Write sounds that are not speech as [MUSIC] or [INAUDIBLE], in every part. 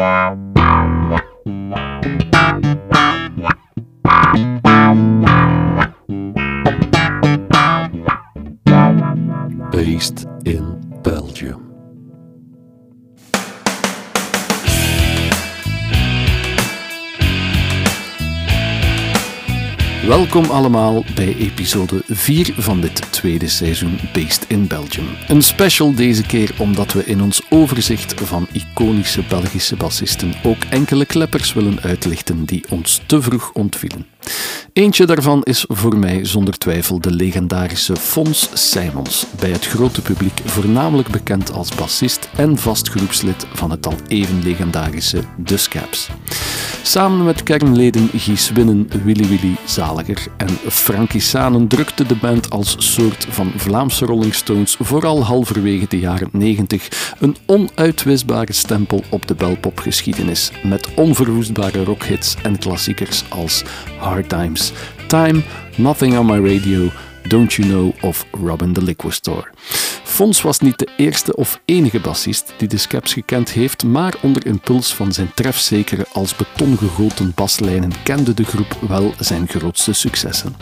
Based Welkom allemaal bij episode 4 van dit tweede seizoen Based in Belgium. Een special deze keer omdat we in ons overzicht van iconische Belgische bassisten ook enkele kleppers willen uitlichten die ons te vroeg ontvielen. Eentje daarvan is voor mij zonder twijfel de legendarische Fons Simons, bij het grote publiek voornamelijk bekend als bassist en vast groepslid van het al even legendarische The Scabs. Samen met kernleden Gies Winnen, Willy Willy Zaliger en Frankie Sanen drukte de band als soort van Vlaamse Rolling Stones vooral halverwege de jaren 90 een onuitwisbare stempel op de belpopgeschiedenis met onverwoestbare rockhits en klassiekers als Hard Times, Time, Nothing on My Radio, Don't You Know of Robin the Liquor Store. Fons was niet de eerste of enige bassist die de Scaps gekend heeft, maar onder impuls van zijn trefzekere als beton gegoten baslijnen kende de groep wel zijn grootste successen.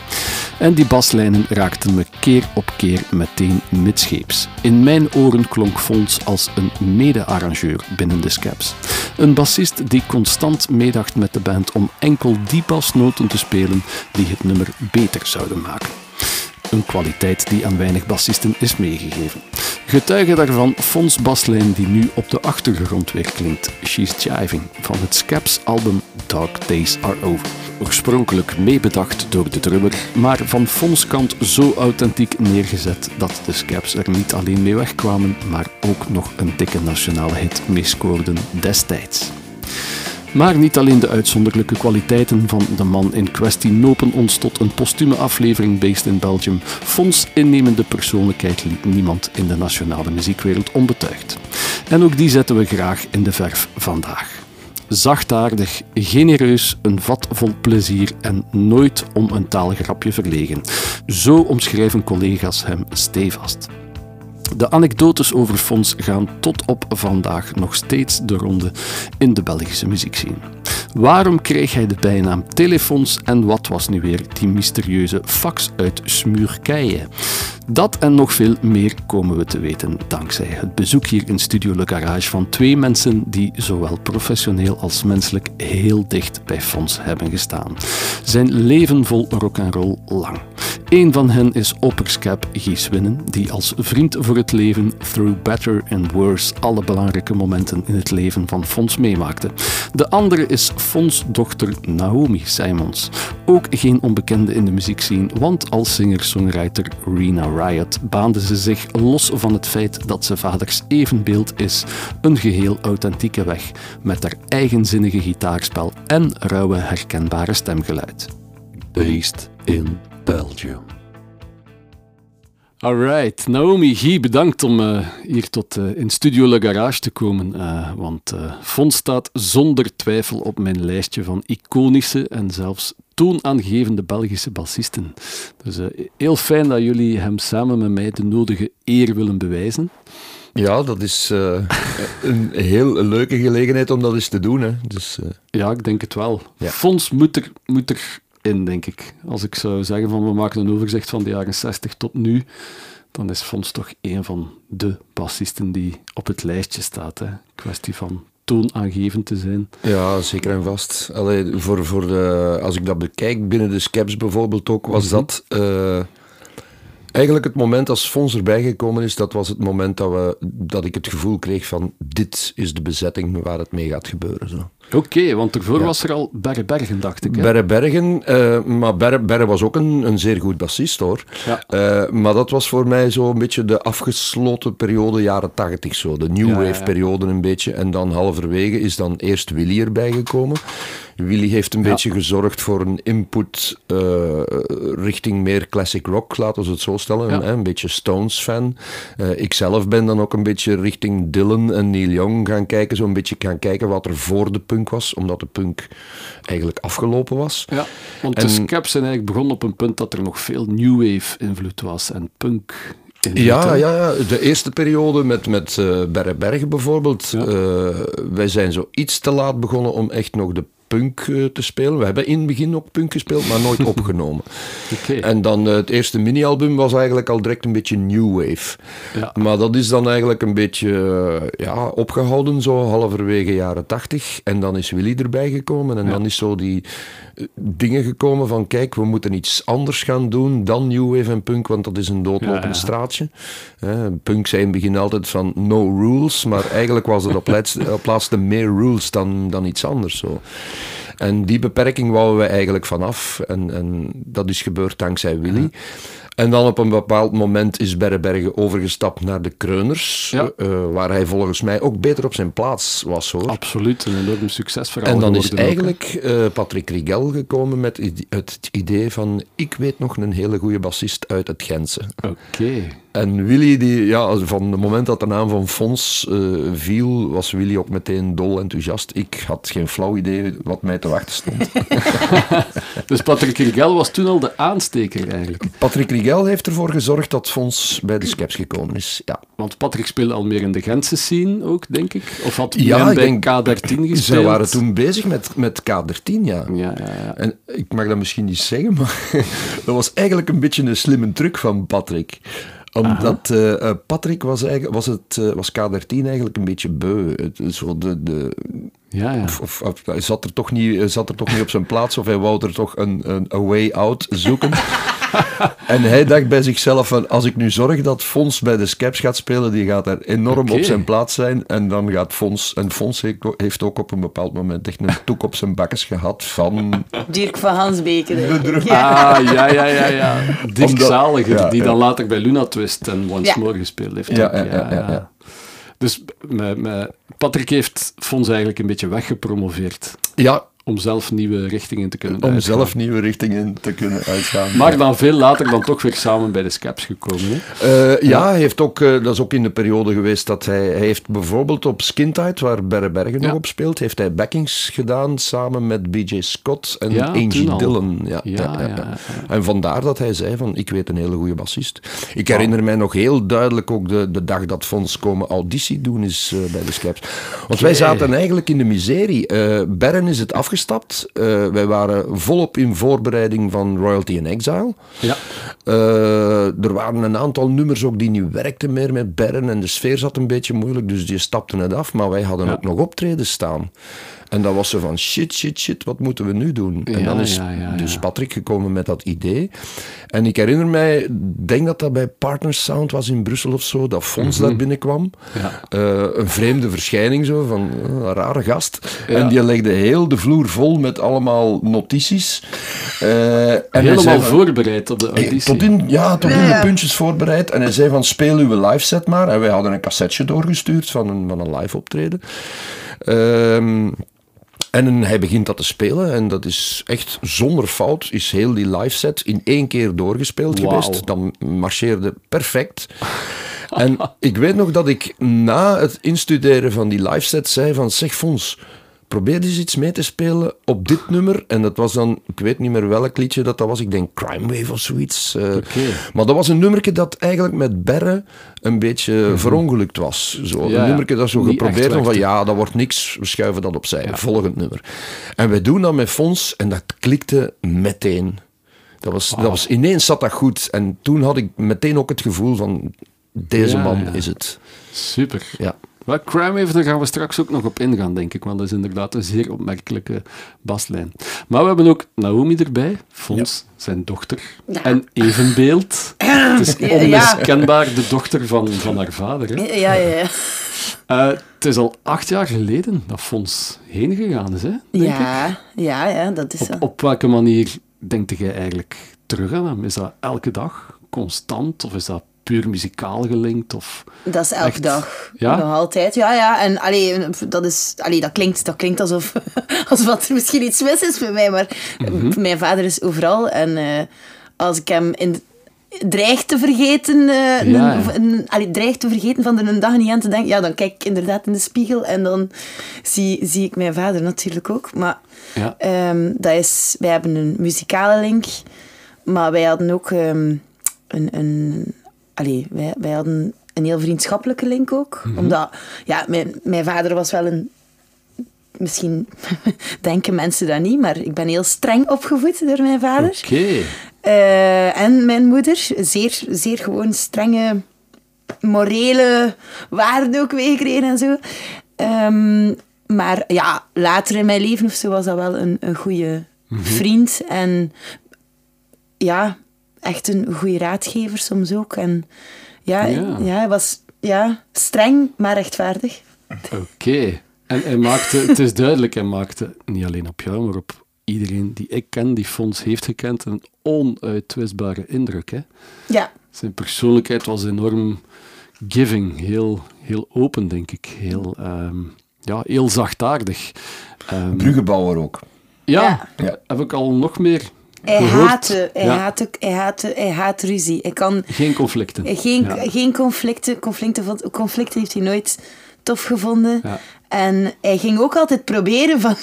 En die baslijnen raakten me keer op keer meteen midscheeps. In mijn oren klonk Fons als een mede-arrangeur binnen de Scaps. Een bassist die constant meedacht met de band om enkel die basnoten te spelen die het nummer beter zouden maken. Een kwaliteit die aan weinig bassisten is meegegeven. Getuige daarvan Fons baslijn die nu op de achtergrond weer klinkt. She's Jiving van het Scaps album Dark Days Are Over. Oorspronkelijk meebedacht door de drummer, maar van Fons kant zo authentiek neergezet dat de Scaps er niet alleen mee wegkwamen, maar ook nog een dikke nationale hit mee scoorden destijds. Maar niet alleen de uitzonderlijke kwaliteiten van de man in kwestie nopen ons tot een postume aflevering based in Belgium. Fons innemende persoonlijkheid liet niemand in de nationale muziekwereld onbetuigd. En ook die zetten we graag in de verf vandaag. Zachtaardig, genereus, een vat vol plezier en nooit om een taalgrapje verlegen. Zo omschrijven collega's hem stevast. De anekdotes over Fons gaan tot op vandaag nog steeds de ronde in de Belgische muziekscene. Waarom kreeg hij de bijnaam Telefons en wat was nu weer die mysterieuze fax uit Smuurkije? Dat en nog veel meer komen we te weten dankzij het bezoek hier in Studio Le Garage van twee mensen die zowel professioneel als menselijk heel dicht bij Fons hebben gestaan. Zijn leven vol rock'n'roll lang. Een van hen is opperscap Gies Winnen, die als vriend voor het leven through better and worse alle belangrijke momenten in het leven van Fons meemaakte. De andere is Fons' dochter Naomi Simons. Ook geen onbekende in de muziekscene, want als singer-songwriter Rena Riot baande ze zich los van het feit dat ze vaders evenbeeld is, een geheel authentieke weg met haar eigenzinnige gitaarspel en rauwe herkenbare stemgeluid. Based in Belgium. Alright, Naomi Guy, bedankt om uh, hier tot uh, in Studio Le Garage te komen. Uh, want Fons staat zonder twijfel op mijn lijstje van iconische en zelfs toonaangevende Belgische bassisten. Dus heel fijn dat jullie hem samen met mij de nodige eer willen bewijzen. Ja, dat is [LAUGHS] een heel leuke gelegenheid om dat eens te doen. Hè. Dus, ja, ik denk het wel. Ja. Fons moet er, moet er in, denk ik. Als ik zou zeggen van we maken een overzicht van de jaren 60 tot nu, dan is Fons toch een van de bassisten die op het lijstje staat. Hè. Kwestie van toonaangevend te zijn. Ja, zeker en vast. Allee, voor, voor de, als ik dat bekijk, binnen de Scaps bijvoorbeeld ook, was mhm. dat... Uh, eigenlijk het moment als Fons erbij gekomen is, dat was het moment dat, we, dat ik het gevoel kreeg van dit is de bezetting waar het mee gaat gebeuren. Zo. Oké, want ervoor was er al Berre Bergen, dacht ik. Hè? Berre Bergen, uh, maar Berre, Berre, was ook een, een zeer goed bassist hoor. Ja. Uh, maar dat was voor mij zo een beetje de afgesloten periode, jaren tachtig zo. De New Wave periode een beetje. En dan halverwege is dan eerst Willy erbij gekomen. Willy heeft een beetje gezorgd voor een input uh, richting meer classic rock, laten we het zo stellen. Een, een beetje Stones-fan. Uh, ik zelf ben dan ook een beetje richting Dylan en Neil Young gaan kijken. Zo'n beetje gaan kijken wat er voor de punk was, omdat de punk eigenlijk afgelopen was. Ja, want en, de Scaps zijn eigenlijk begonnen op een punt dat er nog veel new wave invloed was en punk Ja, ja, ja, de eerste periode met, met uh, Bergen bijvoorbeeld. wij zijn zo iets te laat begonnen om echt nog de punk uh, te spelen. We hebben in het begin ook punk gespeeld, maar nooit [LAUGHS] opgenomen. okay. En dan uh, het eerste mini-album was eigenlijk al direct een beetje new wave. Ja. Maar dat is dan eigenlijk een beetje uh, ja, opgehouden, zo halverwege jaren tachtig. En dan is Willy erbij gekomen en ja. dan is zo die dingen gekomen van kijk, we moeten iets anders gaan doen dan New Wave en punk, want dat is een doodlopend ja, ja. straatje. punk zei in het begin altijd van no rules, maar eigenlijk was het op, [LAUGHS] laatste, op laatste meer rules dan, dan iets anders. Zo. En die beperking wouden we eigenlijk vanaf. En, en dat is gebeurd dankzij Willy. En dan op een bepaald moment is Berrebergen overgestapt naar de Kreuners, ja. uh, waar hij volgens mij ook beter op zijn plaats was hoor. Absoluut, een enorm succesverhaal. En dan is eigenlijk uh, Patrick Rigel gekomen met het idee van ik weet nog een hele goede bassist uit het Gentse. Oké. En Willy, die, ja, van het moment dat de naam van Fons uh, viel, was Willy ook meteen dol enthousiast. Ik had geen flauw idee wat mij te wachten stond. [LAUGHS] dus Patrick Rigel was toen al de aansteker eigenlijk? Patrick Rigel heeft ervoor gezorgd dat Fons bij de Skeps gekomen is, ja. Want Patrick speelde al meer in de Gentse scene ook, denk ik? Of had ja, bij K13 gespeeld? Ze waren toen bezig met, met K13, ja. Ja, ja, ja. En ik mag dat misschien niet zeggen, maar [LAUGHS] dat was eigenlijk een beetje een slimme truc van Patrick omdat uh, Patrick was, eigenlijk, was, het, uh, was K13 eigenlijk een beetje beu. Het, zo de, de, ja, ja. Of, of, of, hij zat er, toch niet, zat er toch niet op zijn plaats of hij wou er toch een, een, een way out zoeken. [LAUGHS] en hij dacht bij zichzelf van, als ik nu zorg dat Fons bij de Skeps gaat spelen, die gaat er enorm okay. op zijn plaats zijn. En dan gaat Fons... En Fons heeft ook op een bepaald moment echt een toek op zijn bakkes gehad van... Dirk van Hansbeke. Ja. Ah, ja, ja, ja. ja. Dirk Omdat, Zaliger, ja, die dan later bij Luna Twist en Once More gespeeld heeft. Ja, ja, ja. ja, Dus met, met Patrick heeft Fons eigenlijk een beetje weggepromoveerd. Ja, om zelf nieuwe richtingen te kunnen Om uitgaan. zelf nieuwe richtingen te kunnen uitgaan. Maar dan veel later dan toch weer samen bij de Scaps gekomen. Hè? Uh, ja, heeft ook, uh, dat is ook in de periode geweest dat hij, hij heeft bijvoorbeeld op Skintide, waar Berre Bergen ja. nog op speelt, heeft hij backings gedaan samen met BJ Scott en ja, Angie Dillon. Ja, ja, En vandaar dat hij zei van, ik weet een hele goede bassist. Ik herinner mij nog heel duidelijk ook de, de dag dat Fons komen auditie doen is uh, bij de Scaps. Want okay. wij zaten eigenlijk in de miserie. Berren is het afgestapt. Uh, wij waren volop in voorbereiding van Royalty in Exile. Ja. Uh, er waren een aantal nummers ook die niet werkten meer met Berren en de sfeer zat een beetje moeilijk, dus die stapten het af. Maar wij hadden ja. ook nog optreden staan. En dan was ze van shit, shit, shit, wat moeten we nu doen? Ja, en dan is ja, ja, dus Patrick gekomen met dat idee. En ik herinner mij, denk dat dat bij Partners Sound was in Brussel of zo, dat Fons mm -hmm. daar binnenkwam. Uh, een vreemde verschijning zo, van uh, een rare gast. En die legde heel de vloer vol met allemaal notities. Uh, en Helemaal voorbereid op de auditie. Tot in, ja, tot in de puntjes voorbereid. En hij zei van, speel uw live set maar. En wij hadden een cassetje doorgestuurd van een, van een live optreden. Um, en hij begint dat te spelen en dat is echt zonder fout, is heel die live set in één keer doorgespeeld wow. geweest. Dan marcheerde perfect. en ik weet nog dat ik na het instuderen van die live set zei van zeg Fons, probeer eens iets mee te spelen op dit nummer. En dat was dan, ik weet niet meer welk liedje dat, dat was, ik denk Crime Wave of zoiets. Uh, okay. Maar dat was een nummerke dat eigenlijk met Berre een beetje mm -hmm. verongelukt was. Zo, ja, een nummerke dat zo geprobeerd echt van ja, dat wordt niks, we schuiven dat opzij. Ja. Volgend nummer. En wij doen dat met Fons en dat klikte meteen. Dat was, wow. dat was, ineens zat dat goed. En toen had ik meteen ook het gevoel van deze Ja, man is het. Super. Ja. Maar Crime daar gaan we straks ook nog op ingaan, denk ik. Want dat is inderdaad een zeer opmerkelijke baslijn. Maar we hebben ook Naomi erbij, Fons, zijn dochter. Ja. En evenbeeld. Het is Ja. onmiskenbaar de dochter van, van haar vader. Hè. Ja, ja, ja. Eh, het is al acht jaar geleden dat Fons heen gegaan is, hè? Denk ik. Ja, ja, ja, dat is zo. Op, op welke manier denkt jij eigenlijk terug aan hem? Is dat elke dag, constant? Of is dat puur muzikaal gelinkt? Of Dat is elke echt- dag. Ja? Nog altijd. Ja, ja. En allee, dat, is, allee, dat, klinkt, dat klinkt alsof, [LAUGHS] alsof er misschien iets mis is met mij. Maar Mhm. mijn vader is overal. En eh, als ik hem in, dreig te vergeten, eh, een- ja. een- allee, dreig te vergeten van er een dag niet aan te denken, ja, dan kijk ik inderdaad in de spiegel en dan zie, zie ik mijn vader natuurlijk ook. Maar Ja. Ehm, dat is, wij hebben een muzikale link, maar wij hadden ook ehm, een, een allee, wij, wij hadden een heel vriendschappelijke link ook. Mhm. Omdat, ja, mijn, mijn vader was wel een... Misschien [LAUGHS] denken mensen dat niet, maar ik ben heel streng opgevoed door mijn vader. Oké. Eh, en mijn moeder, zeer, zeer gewoon strenge morele waarden ook meegekregen en zo. Ehm, maar ja, later in mijn leven of zo was dat wel een, een goede vriend. En ja, echt een goede raadgever soms ook. En ja, Ja. ja. hij was ja, streng, maar rechtvaardig. Oké. En hij maakte, het is duidelijk, hij maakte niet alleen op jou, maar op iedereen die ik ken, die Fons heeft gekend, een onuitwisbare indruk. Hè? Ja, Zijn persoonlijkheid was enorm giving, heel, heel open, denk ik. Heel, ehm, ja, heel zachtaardig. Ehm, Bruggenbouwer ook. Ja. Ja. heb ik al nog meer hij haatte, hij, Ja, haatte, hij, haatte, hij haat ruzie. Hij kan Geen conflicten. Geen, Ja. geen conflicten. Conflicten, vond- conflicten heeft hij nooit tof gevonden. Ja. En hij ging ook altijd proberen van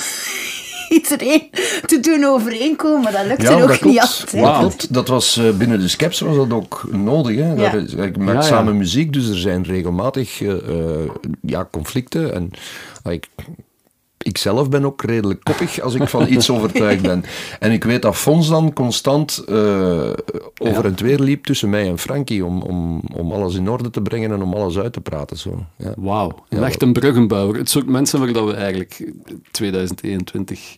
[LAUGHS] iedereen te doen overeenkomen, maar dat lukte Ja, ook dat niet altijd. Dat klopt. Dat was, eh, binnen de Skeps was dat ook nodig. Hè. Daar is- ik maak Ja, ja. samen muziek, dus er zijn regelmatig eh, eh, ja, conflicten. En ah, ik, ik zelf ben ook redelijk koppig als ik van iets overtuigd ben. [LAUGHS] En ik weet dat Fons dan constant eh, over en weer liep tussen mij en Frankie om, om, om alles in orde te brengen en om alles uit te praten. Zo. Ja. Wauw, een echt een bruggenbouwer. Het soort mensen waar dat we eigenlijk in 2021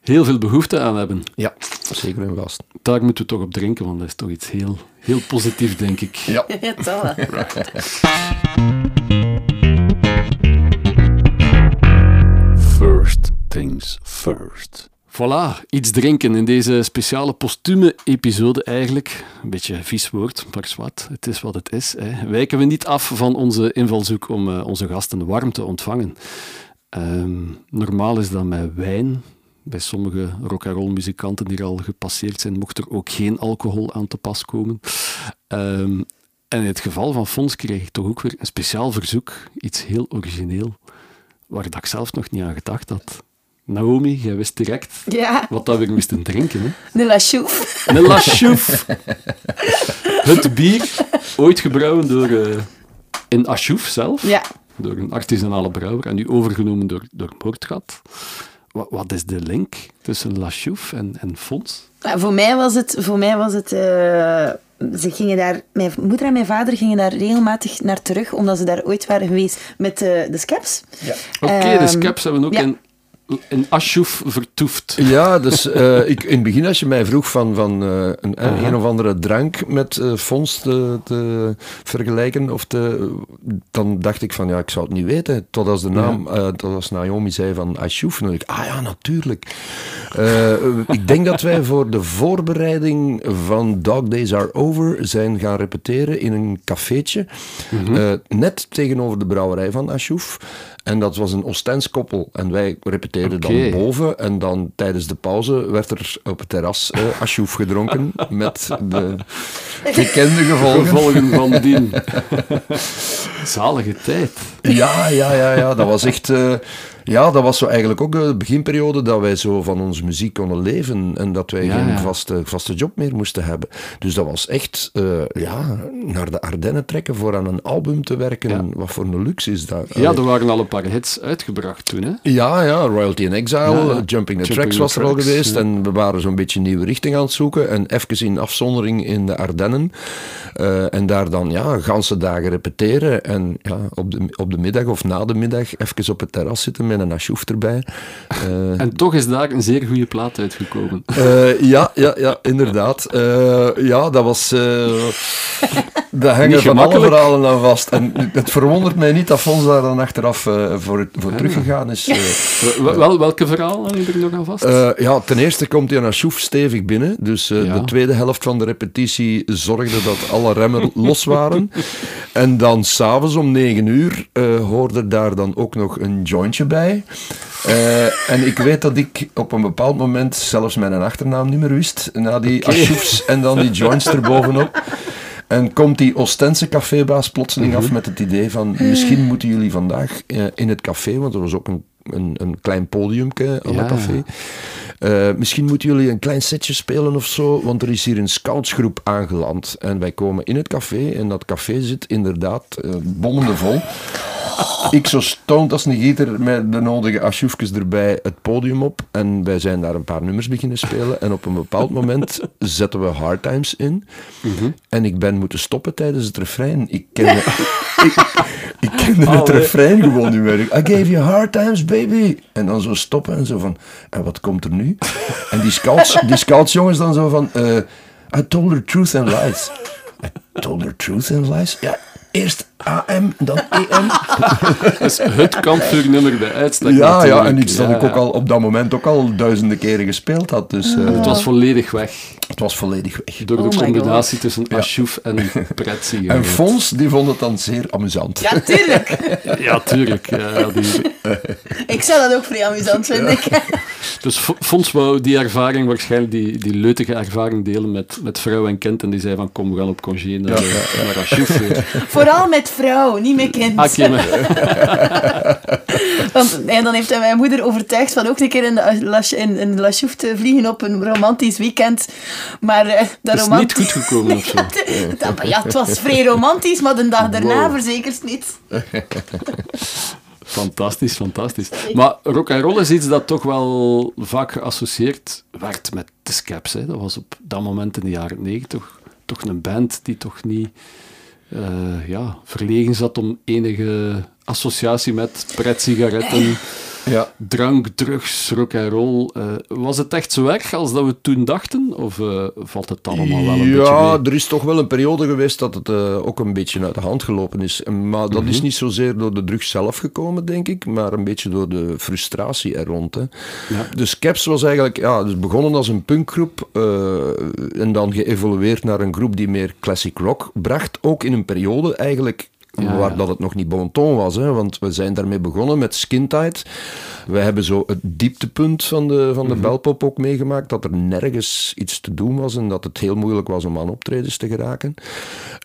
heel veel behoefte aan hebben. ja, zeker en vast. Daar moeten we toch op drinken, want dat is toch iets heel, heel positiefs, denk ik. Ja. [LAUGHS] Ja, [LAUGHS] First things first. Voilà, iets drinken in deze speciale postume episode eigenlijk. Een beetje vies woord, maar zwart. Het is wat het is. Hè. Wijken we niet af van onze invalshoek om eh, onze gasten warm te ontvangen. Ehm, normaal is dat met wijn. Bij sommige rock-and-roll muzikanten die er al gepasseerd zijn, mocht er ook geen alcohol aan te pas komen. Ehm, en in het geval van Fons kreeg ik toch ook weer een speciaal verzoek. Iets heel origineel, waar dat ik zelf nog niet aan gedacht had. Naomi, jij wist direct Ja, wat dat we moesten drinken. Hè? de La Chouffe. Een La Chouffe. Het bier, ooit gebrouwen door, eh, in Achouf zelf, Ja. door een artisanale brouwer, en nu overgenomen door, door Moordgat. Wat, wat is de link tussen La Chouffe en, en Fons? Ja, voor mij was het... Voor mij was het eh, ze gingen daar, mijn moeder en mijn vader gingen daar regelmatig naar terug, omdat ze daar ooit waren geweest met eh, de Skeps. Oké, de Ehm, Skeps hebben ook ja. in, in Achouf vertoefd. Ja, dus eh, [LAUGHS] ik, in het begin als je mij vroeg van, van eh, een, een, een of andere drank met eh Fons te, te vergelijken, of te, dan dacht ik van ja, ik zou het niet weten. Tot als de naam, tot als Naomi zei van Ashouf, dan dacht ik, ah ja, natuurlijk. Ik denk dat wij voor de voorbereiding van Dog Days Are Over zijn gaan repeteren in een cafeetje, eh, net tegenover de brouwerij van Ashouf. En dat was een Oostens-koppel. En wij repeteerden dan boven. En dan tijdens de pauze werd er op het terras eh [LAUGHS] asjoef gedronken. met de [LAUGHS] bekende gevolgen. Gevolgen van dien. [LAUGHS] Zalige tijd. Ja, ja, ja, ja. Dat was echt... eh, ja, dat was zo eigenlijk ook de beginperiode dat wij zo van onze muziek konden leven. En dat wij Ja, geen ja. Vaste, vaste job meer moesten hebben. Dus dat was echt... eh, ja, naar de Ardennen trekken voor aan een album te werken. Ja. Wat voor een luxe is dat. Ja, er waren al een paar hits uitgebracht toen. Hè? Ja, ja, Royalty in Exile. Jumping the Jumping Tracks the was er al geweest. En we waren zo'n beetje een nieuwe richting aan het zoeken. En even in afzondering in de Ardennen. Eh, en daar dan, ja, ganse dagen repeteren. En ja, op de, op de middag of na de middag even op het terras zitten met een asjoef erbij. Eh, En toch is daar een zeer goede plaat uitgekomen. eh, ja, ja, ja, inderdaad. Eh, ja, dat was... [LAUGHS] daar hangen van alle verhalen aan vast. En het verwondert mij niet dat Fons daar dan achteraf eh, voor, voor teruggegaan is. eh. [LAUGHS] Wel- Wel, welke verhaal hang je er nog aan vast? Eh, ja, ten eerste komt hij naar Schoef stevig binnen. Dus Ja. de tweede helft van de repetitie zorgde dat alle remmen [LAUGHS] los waren. En dan s'avonds om negen uur hoorde daar dan ook nog een jointje bij. En ik weet dat ik op een bepaald moment zelfs mijn achternaam niet meer wist. Na die asjoefs en dan die joints erbovenop. [LAUGHS] En komt die Ostense cafébaas plotseling Mhm. af met het idee van misschien moeten jullie vandaag eh, in het café, want er was ook een een, een klein podiumke aan het café. Uh, misschien moeten jullie een klein setje spelen of zo, want er is hier een scoutsgroep aangeland. En wij komen in het café en dat café zit inderdaad uh, bommende vol. Ik zo stoned als een gieter met de nodige asjoefjes erbij het podium op. En wij zijn daar een paar nummers beginnen spelen. En op een bepaald moment zetten we Hard Times in. Mhm. En ik ben moeten stoppen tijdens het refrein. Ik kende, [LAUGHS] ik, ik kende het refrein gewoon niet meer. I gave you hard times, baby. En dan zo stoppen en zo van, en wat komt er nu? En die scouts, die scouts jongens dan zo van, uh, I told her truth and lies. I told her truth and lies? Ja, eerst AM, dan EM. [LAUGHS] dat is het kampvuurnummer bij uitstek. Ja, ja, en iets dat ik ook al op dat moment ook al duizenden keren gespeeld had. Dus, uh, het was volledig weg. Het was volledig weg. Door de oh combinatie tussen Ashouf en [LAUGHS] Pretzi. En Fons, die vond het dan zeer amusant. Ja, tuurlijk. [LAUGHS] ja, tuurlijk. Ja, die... ik zou dat ook vrij amusant vinden. dus Fons wou die ervaring waarschijnlijk, die, die leutige ervaring delen met, met vrouw en kind. En die zei van, kom, we gaan op congé naar, ja. naar Ashouf. Vooral met vrouw, niet met kind. Ah, [LAUGHS] Want en dan heeft mijn moeder overtuigd van ook een keer in de, in, in La te vliegen op een romantisch weekend. Maar uh, dat is niet goed gekomen of zo. [LAUGHS] ja, het was vrij romantisch, maar de dag daarna wow. verzekerd niet. [LAUGHS] Fantastisch, fantastisch. Maar rock and roll is iets dat toch wel vaak geassocieerd werd met de Scaps. Hè. Dat was op dat moment in de jaren negentig toch, een band die toch niet ja, verlegen zat om enige associatie met pret-sigaretten [LAUGHS] ja. drank, drugs, rock en roll. Uh, was het echt zo erg als dat we toen dachten? Of uh, valt het allemaal wel een ja, beetje Ja, er is toch wel een periode geweest dat het uh, ook een beetje uit de hand gelopen is. Maar dat is mhm. niet zozeer door de drugs zelf gekomen, denk ik, maar een beetje door de frustratie er rond. Hè. Ja. Dus Caps was eigenlijk ja, dus begonnen als een punkgroep en dan geëvolueerd naar een groep die meer classic rock bracht. Ook in een periode eigenlijk ja, waar dat het nog niet bon ton was. Hè, want we zijn daarmee begonnen met Skin Tight. Wij hebben zo het dieptepunt van de, van de mm belpop ook meegemaakt. Dat er nergens iets te doen was en dat het heel moeilijk was om aan optredens te geraken.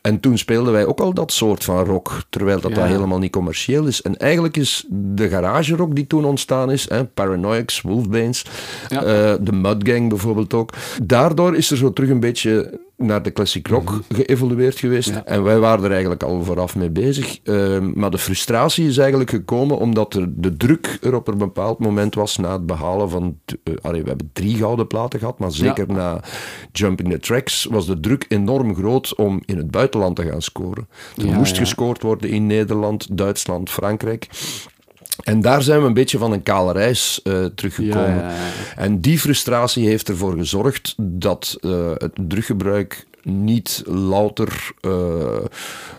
En toen speelden wij ook al dat soort van rock. Terwijl dat, dat helemaal niet commercieel is. En eigenlijk is de garage rock die toen ontstaan is. Hè, Paranoics, Wolfbanes, uh, de Mudgang bijvoorbeeld ook. Daardoor is er zo terug een beetje naar de classic rock mhm. geëvolueerd geweest. En wij waren er eigenlijk al vooraf mee bezig. Ehm, maar de frustratie is eigenlijk gekomen omdat er de druk er op een bepaald moment was na het behalen van... Uh, we hebben drie gouden platen gehad, maar zeker na Jumping the Tracks was de druk enorm groot om in het buitenland te gaan scoren. Er moest gescoord worden in Nederland, Duitsland, Frankrijk. En daar zijn we een beetje van een kale reis uh, teruggekomen. En die frustratie heeft ervoor gezorgd dat uh, het druggebruik niet louter uh,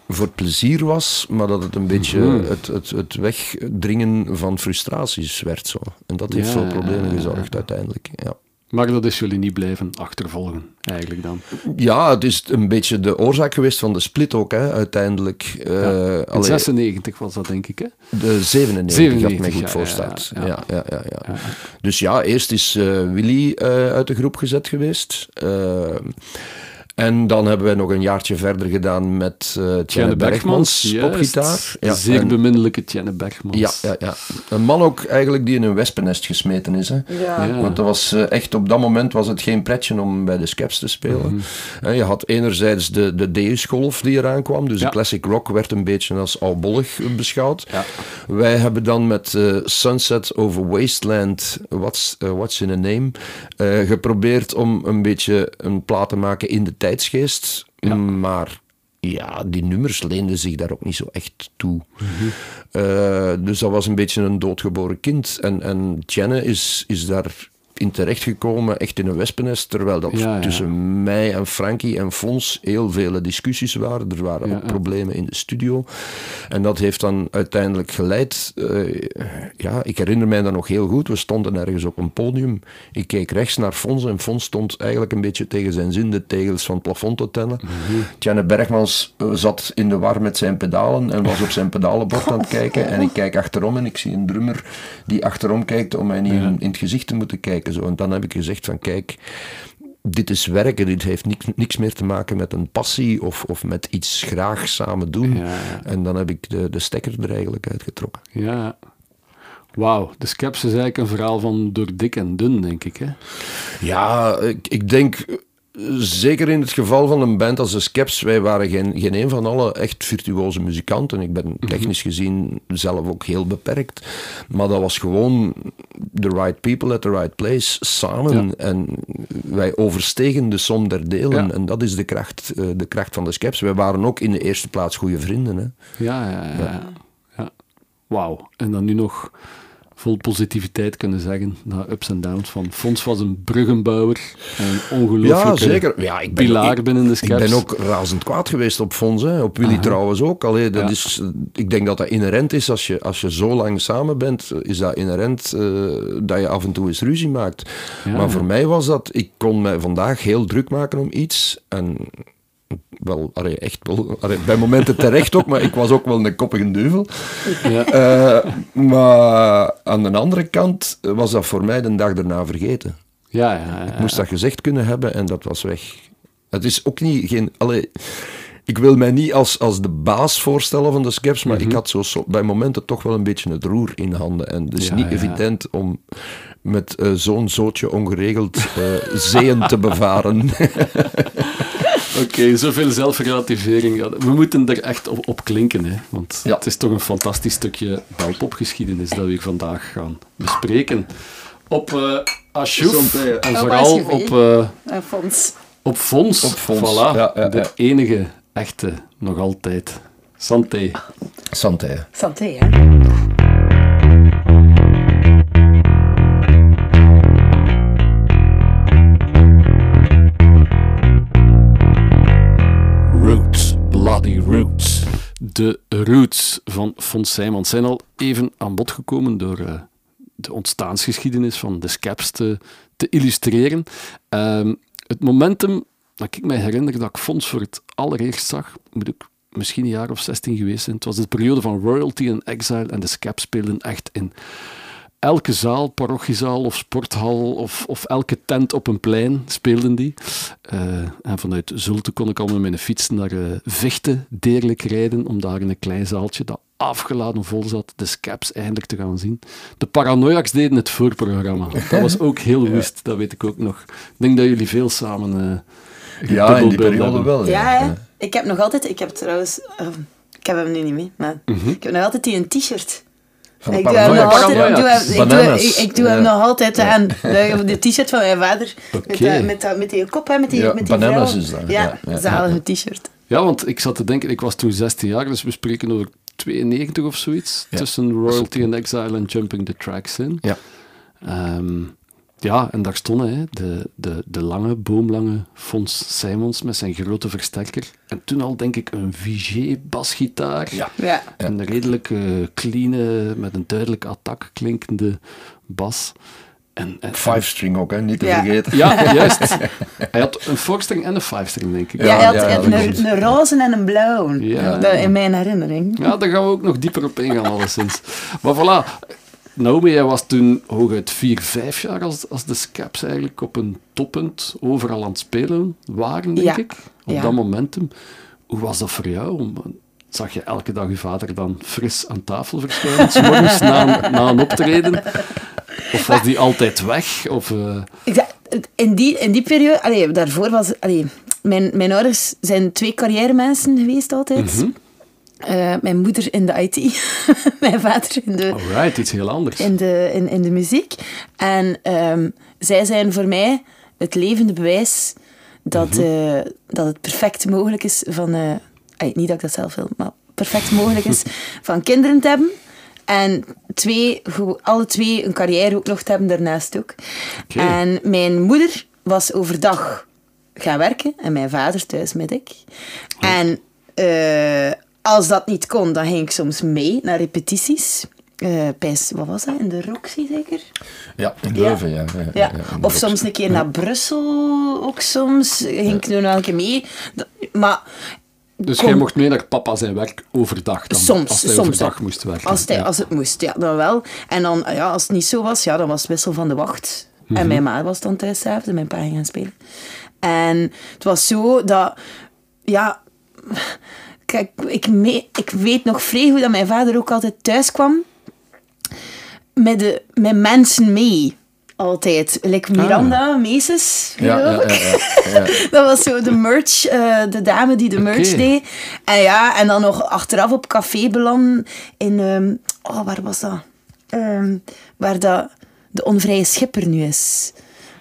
voor plezier was, maar dat het een beetje mhm. het, het, het wegdringen van frustraties werd. Zo. En dat heeft veel problemen gezorgd uiteindelijk. Ja. Maar dat is jullie niet blijven achtervolgen, eigenlijk dan? Ja, het is een beetje de oorzaak geweest van de split ook, hè, uiteindelijk. Uh, in 96 was dat, denk ik, hè? De 97, 97 had mij goed ja, voorstaat. Ja ja. Ja, ja, Dus ja, eerst is uh, Willy uh, uit de groep gezet geweest. En dan hebben we nog een jaartje verder gedaan met uh, Tjenne Bergmans, popgitaar. Ja, Zeer en, beminnelijke Tjenne Bergmans. Ja, ja, ja, een man ook eigenlijk die in een wespennest gesmeten is. Hè. Ja. Want dat was uh, echt, op dat moment was het geen pretje om bij de Skeps te spelen. Mm -hmm. Je had enerzijds de, de Deus-golf die eraan kwam, dus de classic rock werd een beetje als albollig beschouwd. Ja. Wij hebben dan met uh, Sunset over Wasteland, What's, What's in a Name, geprobeerd om een beetje een plaat te maken in de tijd tijdsgeest, maar ja, die nummers leenden zich daar ook niet zo echt toe. Mhm. Eh, dus dat was een beetje een doodgeboren kind. En, en Jenny is, is daar in terechtgekomen, echt in een wespennest, terwijl dat tussen mij en Frankie en Fons heel vele discussies waren. Er waren ook problemen in de studio. En dat heeft dan uiteindelijk geleid, uh, ja, ik herinner mij dat nog heel goed, we stonden ergens op een podium, ik keek rechts naar Fons en Fons stond eigenlijk een beetje tegen zijn zin de tegels van het plafond te tellen. Mm Tjane Bergmans eh, zat in de war met zijn pedalen en was op zijn pedalenbord aan het kijken en ik kijk achterom en ik zie een drummer die achterom kijkt om mij niet in, in het gezicht te moeten kijken. Zo. En dan heb ik gezegd van kijk, dit is werken, dit heeft niks, niks meer te maken met een passie of, of met iets graag samen doen. En dan heb ik de, de stekker er eigenlijk uitgetrokken. Ja, Wauw, de Skeps is eigenlijk een verhaal van door dik en dun, denk ik. Hè? Ja, ik, ik denk zeker in het geval van een band als de Skeps, wij waren geen, geen een van alle echt virtuoze muzikanten. Ik ben mhm. technisch gezien zelf ook heel beperkt. Maar dat was gewoon the right people at the right place samen. En wij overstegen de som der delen. En dat is de kracht, eh, de kracht van de Skeps. Wij waren ook in de eerste plaats goede vrienden. Hè. Ja, ja, ja. ja. ja. Wauw. En dan nu nog vol positiviteit kunnen zeggen, na ups en downs, van Fons was een bruggenbouwer en een ongelooflijke ja, zeker. Ja, ik ben, pilaar binnen de skeps. Ik ben ook razend kwaad geweest op Fons, hè. op Willy trouwens ook. Allee, dat is, ik denk dat dat inherent is, als je, als je zo lang samen bent, is dat inherent uh, dat je af en toe eens ruzie maakt. maar voor mij was dat, ik kon mij vandaag heel druk maken om iets en wel, allee, echt wel, bij momenten terecht ook, maar ik was ook wel een koppige duivel. Ja. Uh, maar aan de andere kant was dat voor mij de dag daarna vergeten. Ja, ja, ja, Ik moest dat gezegd kunnen hebben en dat was weg. Het is ook niet geen. Allee, ik wil mij niet als, als de baas voorstellen van de Skeps, maar ik mhm. had zo, zo, bij momenten toch wel een beetje het roer in handen. En het is niet evident om met uh, zo'n zootje ongeregeld uh, zeeën te bevaren. [LAUGHS] Oké, zoveel zelfrelativering. we moeten er echt op, op klinken, hè? want het is toch een fantastisch stukje belpopgeschiedenis dat we hier vandaag gaan bespreken. Op uh, Ashouf en vooral op... Uh, Fons. Op Fons, op Fons. voilà. Ja, ja, de enige echte, nog altijd. Santé. Santé. Santé, hè. De roots van Fons Simons zijn al even aan bod gekomen door uh, de ontstaansgeschiedenis van de Scaps te, te illustreren. Uh, het momentum dat ik mij herinner dat ik Fons voor het allereerst zag, moet ik misschien een jaar of 16 geweest zijn. Het was de periode van royalty en exile en de Scaps speelden echt in elke zaal, parochiezaal of sporthal of, of elke tent op een plein speelden die. Uh, en vanuit Zulte kon ik al met mijn fiets naar uh, Vechten deerlijk rijden om daar in een klein zaaltje dat afgeladen vol zat, de Scaps eindelijk te gaan zien. De Paranoiacs deden het voorprogramma. Dat was ook heel woest, dat weet ik ook nog. Ik denk dat jullie veel samen uh, Ja, in die periode wel. Ja, ja, ik heb nog altijd... Ik heb trouwens... ik heb hem nu niet mee, maar mhm. ik heb nog altijd die een t-shirt ik doe hem nog altijd, ik doe, hem nog altijd aan. De t-shirt van mijn vader. Met, met, met die kop, hè, met die, ja, met die bananas is dat. Ja, ja, zalige t-shirt. Ja, want ik zat te denken, ik was toen 16 jaar, dus we spreken over 92 of zoiets. Tussen Royalty and Exile en Jumping the Tracks in. Ja. Um, ja, en daar stonden hè, de, de, de lange, boomlange Fons Simons met zijn grote versterker. En toen al, denk ik, een Vigé-basgitaar. Ja. ja. Een redelijk clean, met een duidelijk attack klinkende bas. En, en Five-string ook, hè? niet te vergeten. Ja, [LAUGHS] juist. Hij had een four-string en een five-string, denk ik. Ja, hij had een, een, roze en een blauw. Ja. In mijn herinnering. Ja, daar gaan we ook nog dieper op ingaan, alleszins. Maar voilà, Naomi, jij was toen hooguit vier, vijf jaar als, als de Scaps eigenlijk op een toppunt overal aan het spelen waren, denk ik. Op dat momentum. Hoe was dat voor jou? Zag je elke dag je vader dan fris aan tafel verschijnen, morgens na, na een optreden? Of was die altijd weg? Of, uh... in, die, in die periode, allee, daarvoor was... Allee, mijn, mijn ouders zijn twee carrière-mensen geweest altijd. Mhm. Uh, mijn moeder in de IT, [LAUGHS] mijn vader in de... Alright, iets heel anders. In de, in, in de muziek. En um, zij zijn voor mij het levende bewijs dat, mm -hmm. uh, dat het perfect mogelijk is van... Uh, niet dat ik dat zelf wil, maar perfect mogelijk is [LAUGHS] van kinderen te hebben. En twee, alle twee een carrière ook nog te hebben daarnaast ook. Okay. En mijn moeder was overdag gaan werken en mijn vader thuis met ik. Oh. En als dat niet kon, dan ging ik soms mee naar repetities. Uh, wat was dat? In de Roxy zeker? Ja, in Leuven, ja. ja. ja, of soms een keer naar Brussel ook soms. Ging ik nu nog een keer mee. Maar... Dus jij mocht mee naar papa zijn werk overdag dan? Soms. Als hij soms, overdag moest werken? Als, hij, als het moest, ja, dan wel. En dan, ja, als het niet zo was, ja, dan was het wissel van de wacht. En mhm. mijn ma was dan thuis en mijn pa ging gaan spelen. En het was zo dat... Ja Ik, me, ik weet nog vrij goed dat mijn vader ook altijd thuis kwam. met, de, met mensen mee. Altijd. Like Miranda ah. Meeses, ja, ja, ja, [LAUGHS] Dat was zo de merch, uh, de dame die de merch deed. En ja, en dan nog achteraf op café belanden in... Um, oh, waar was dat? Um, waar dat de onvrije schipper nu is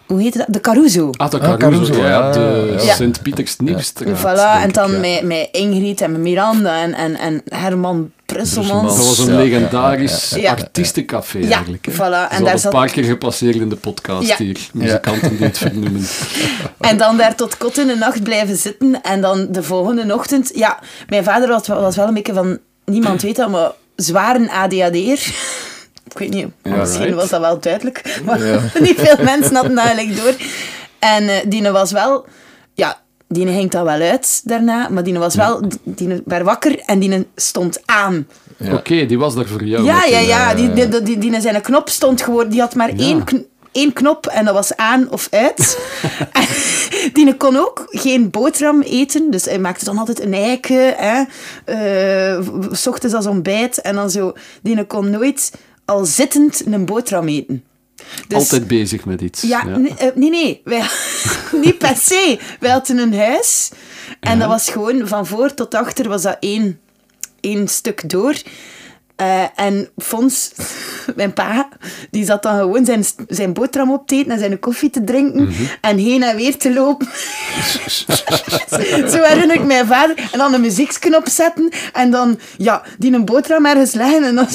hoe heet dat? De Caruso. Ah, de ah, Caruso, ja. De Sint-Pieters Nieuwstraat. Voilà, en dan met, met Ingrid en met Miranda en, en, en Herman Brusselmans. Dat was een legendarisch artiestencafé eigenlijk. Voilà. En dat daar een paar keer gepasseerd in de podcast hier. Muzikanten die het vernoemen. [LAUGHS] En dan daar tot kot in de nacht blijven zitten. En dan de volgende ochtend... Ja, mijn vader was, was wel een beetje van... Niemand weet dat, maar zwaar een ADHD'er. Ik weet niet, misschien was dat wel duidelijk, maar [LAUGHS] niet veel mensen hadden dat eigenlijk door. En uh, die was wel, ja, die ging dat wel uit daarna, maar die was wel, die werd wakker en die stond aan. Oké, die was daar voor jou. Ja, ja, ja, die, die, die, die, zijn knop stond gewoon, die had maar één één knop en dat was aan of uit. [LAUGHS] die kon ook geen boterham eten, dus hij maakte dan altijd een eiken, hè, uh, s ochtends als ontbijt en dan zo. Die kon nooit al zittend een boterham eten. Dus, Altijd bezig met iets. Ja, eh, Nee, nee, Wij, [LAUGHS] niet per se. Wij hadden een huis en dat was gewoon van voor tot achter was dat één, één stuk door. Uh, en Fons, [LAUGHS] mijn pa, die zat dan gewoon zijn, zijn boterham op te eten en zijn koffie te drinken mm -hmm. en heen en weer te lopen. [LAUGHS] Zo herinner ik mijn vader. En dan een muzieksknop zetten en dan ja, die een boterham ergens leggen en dan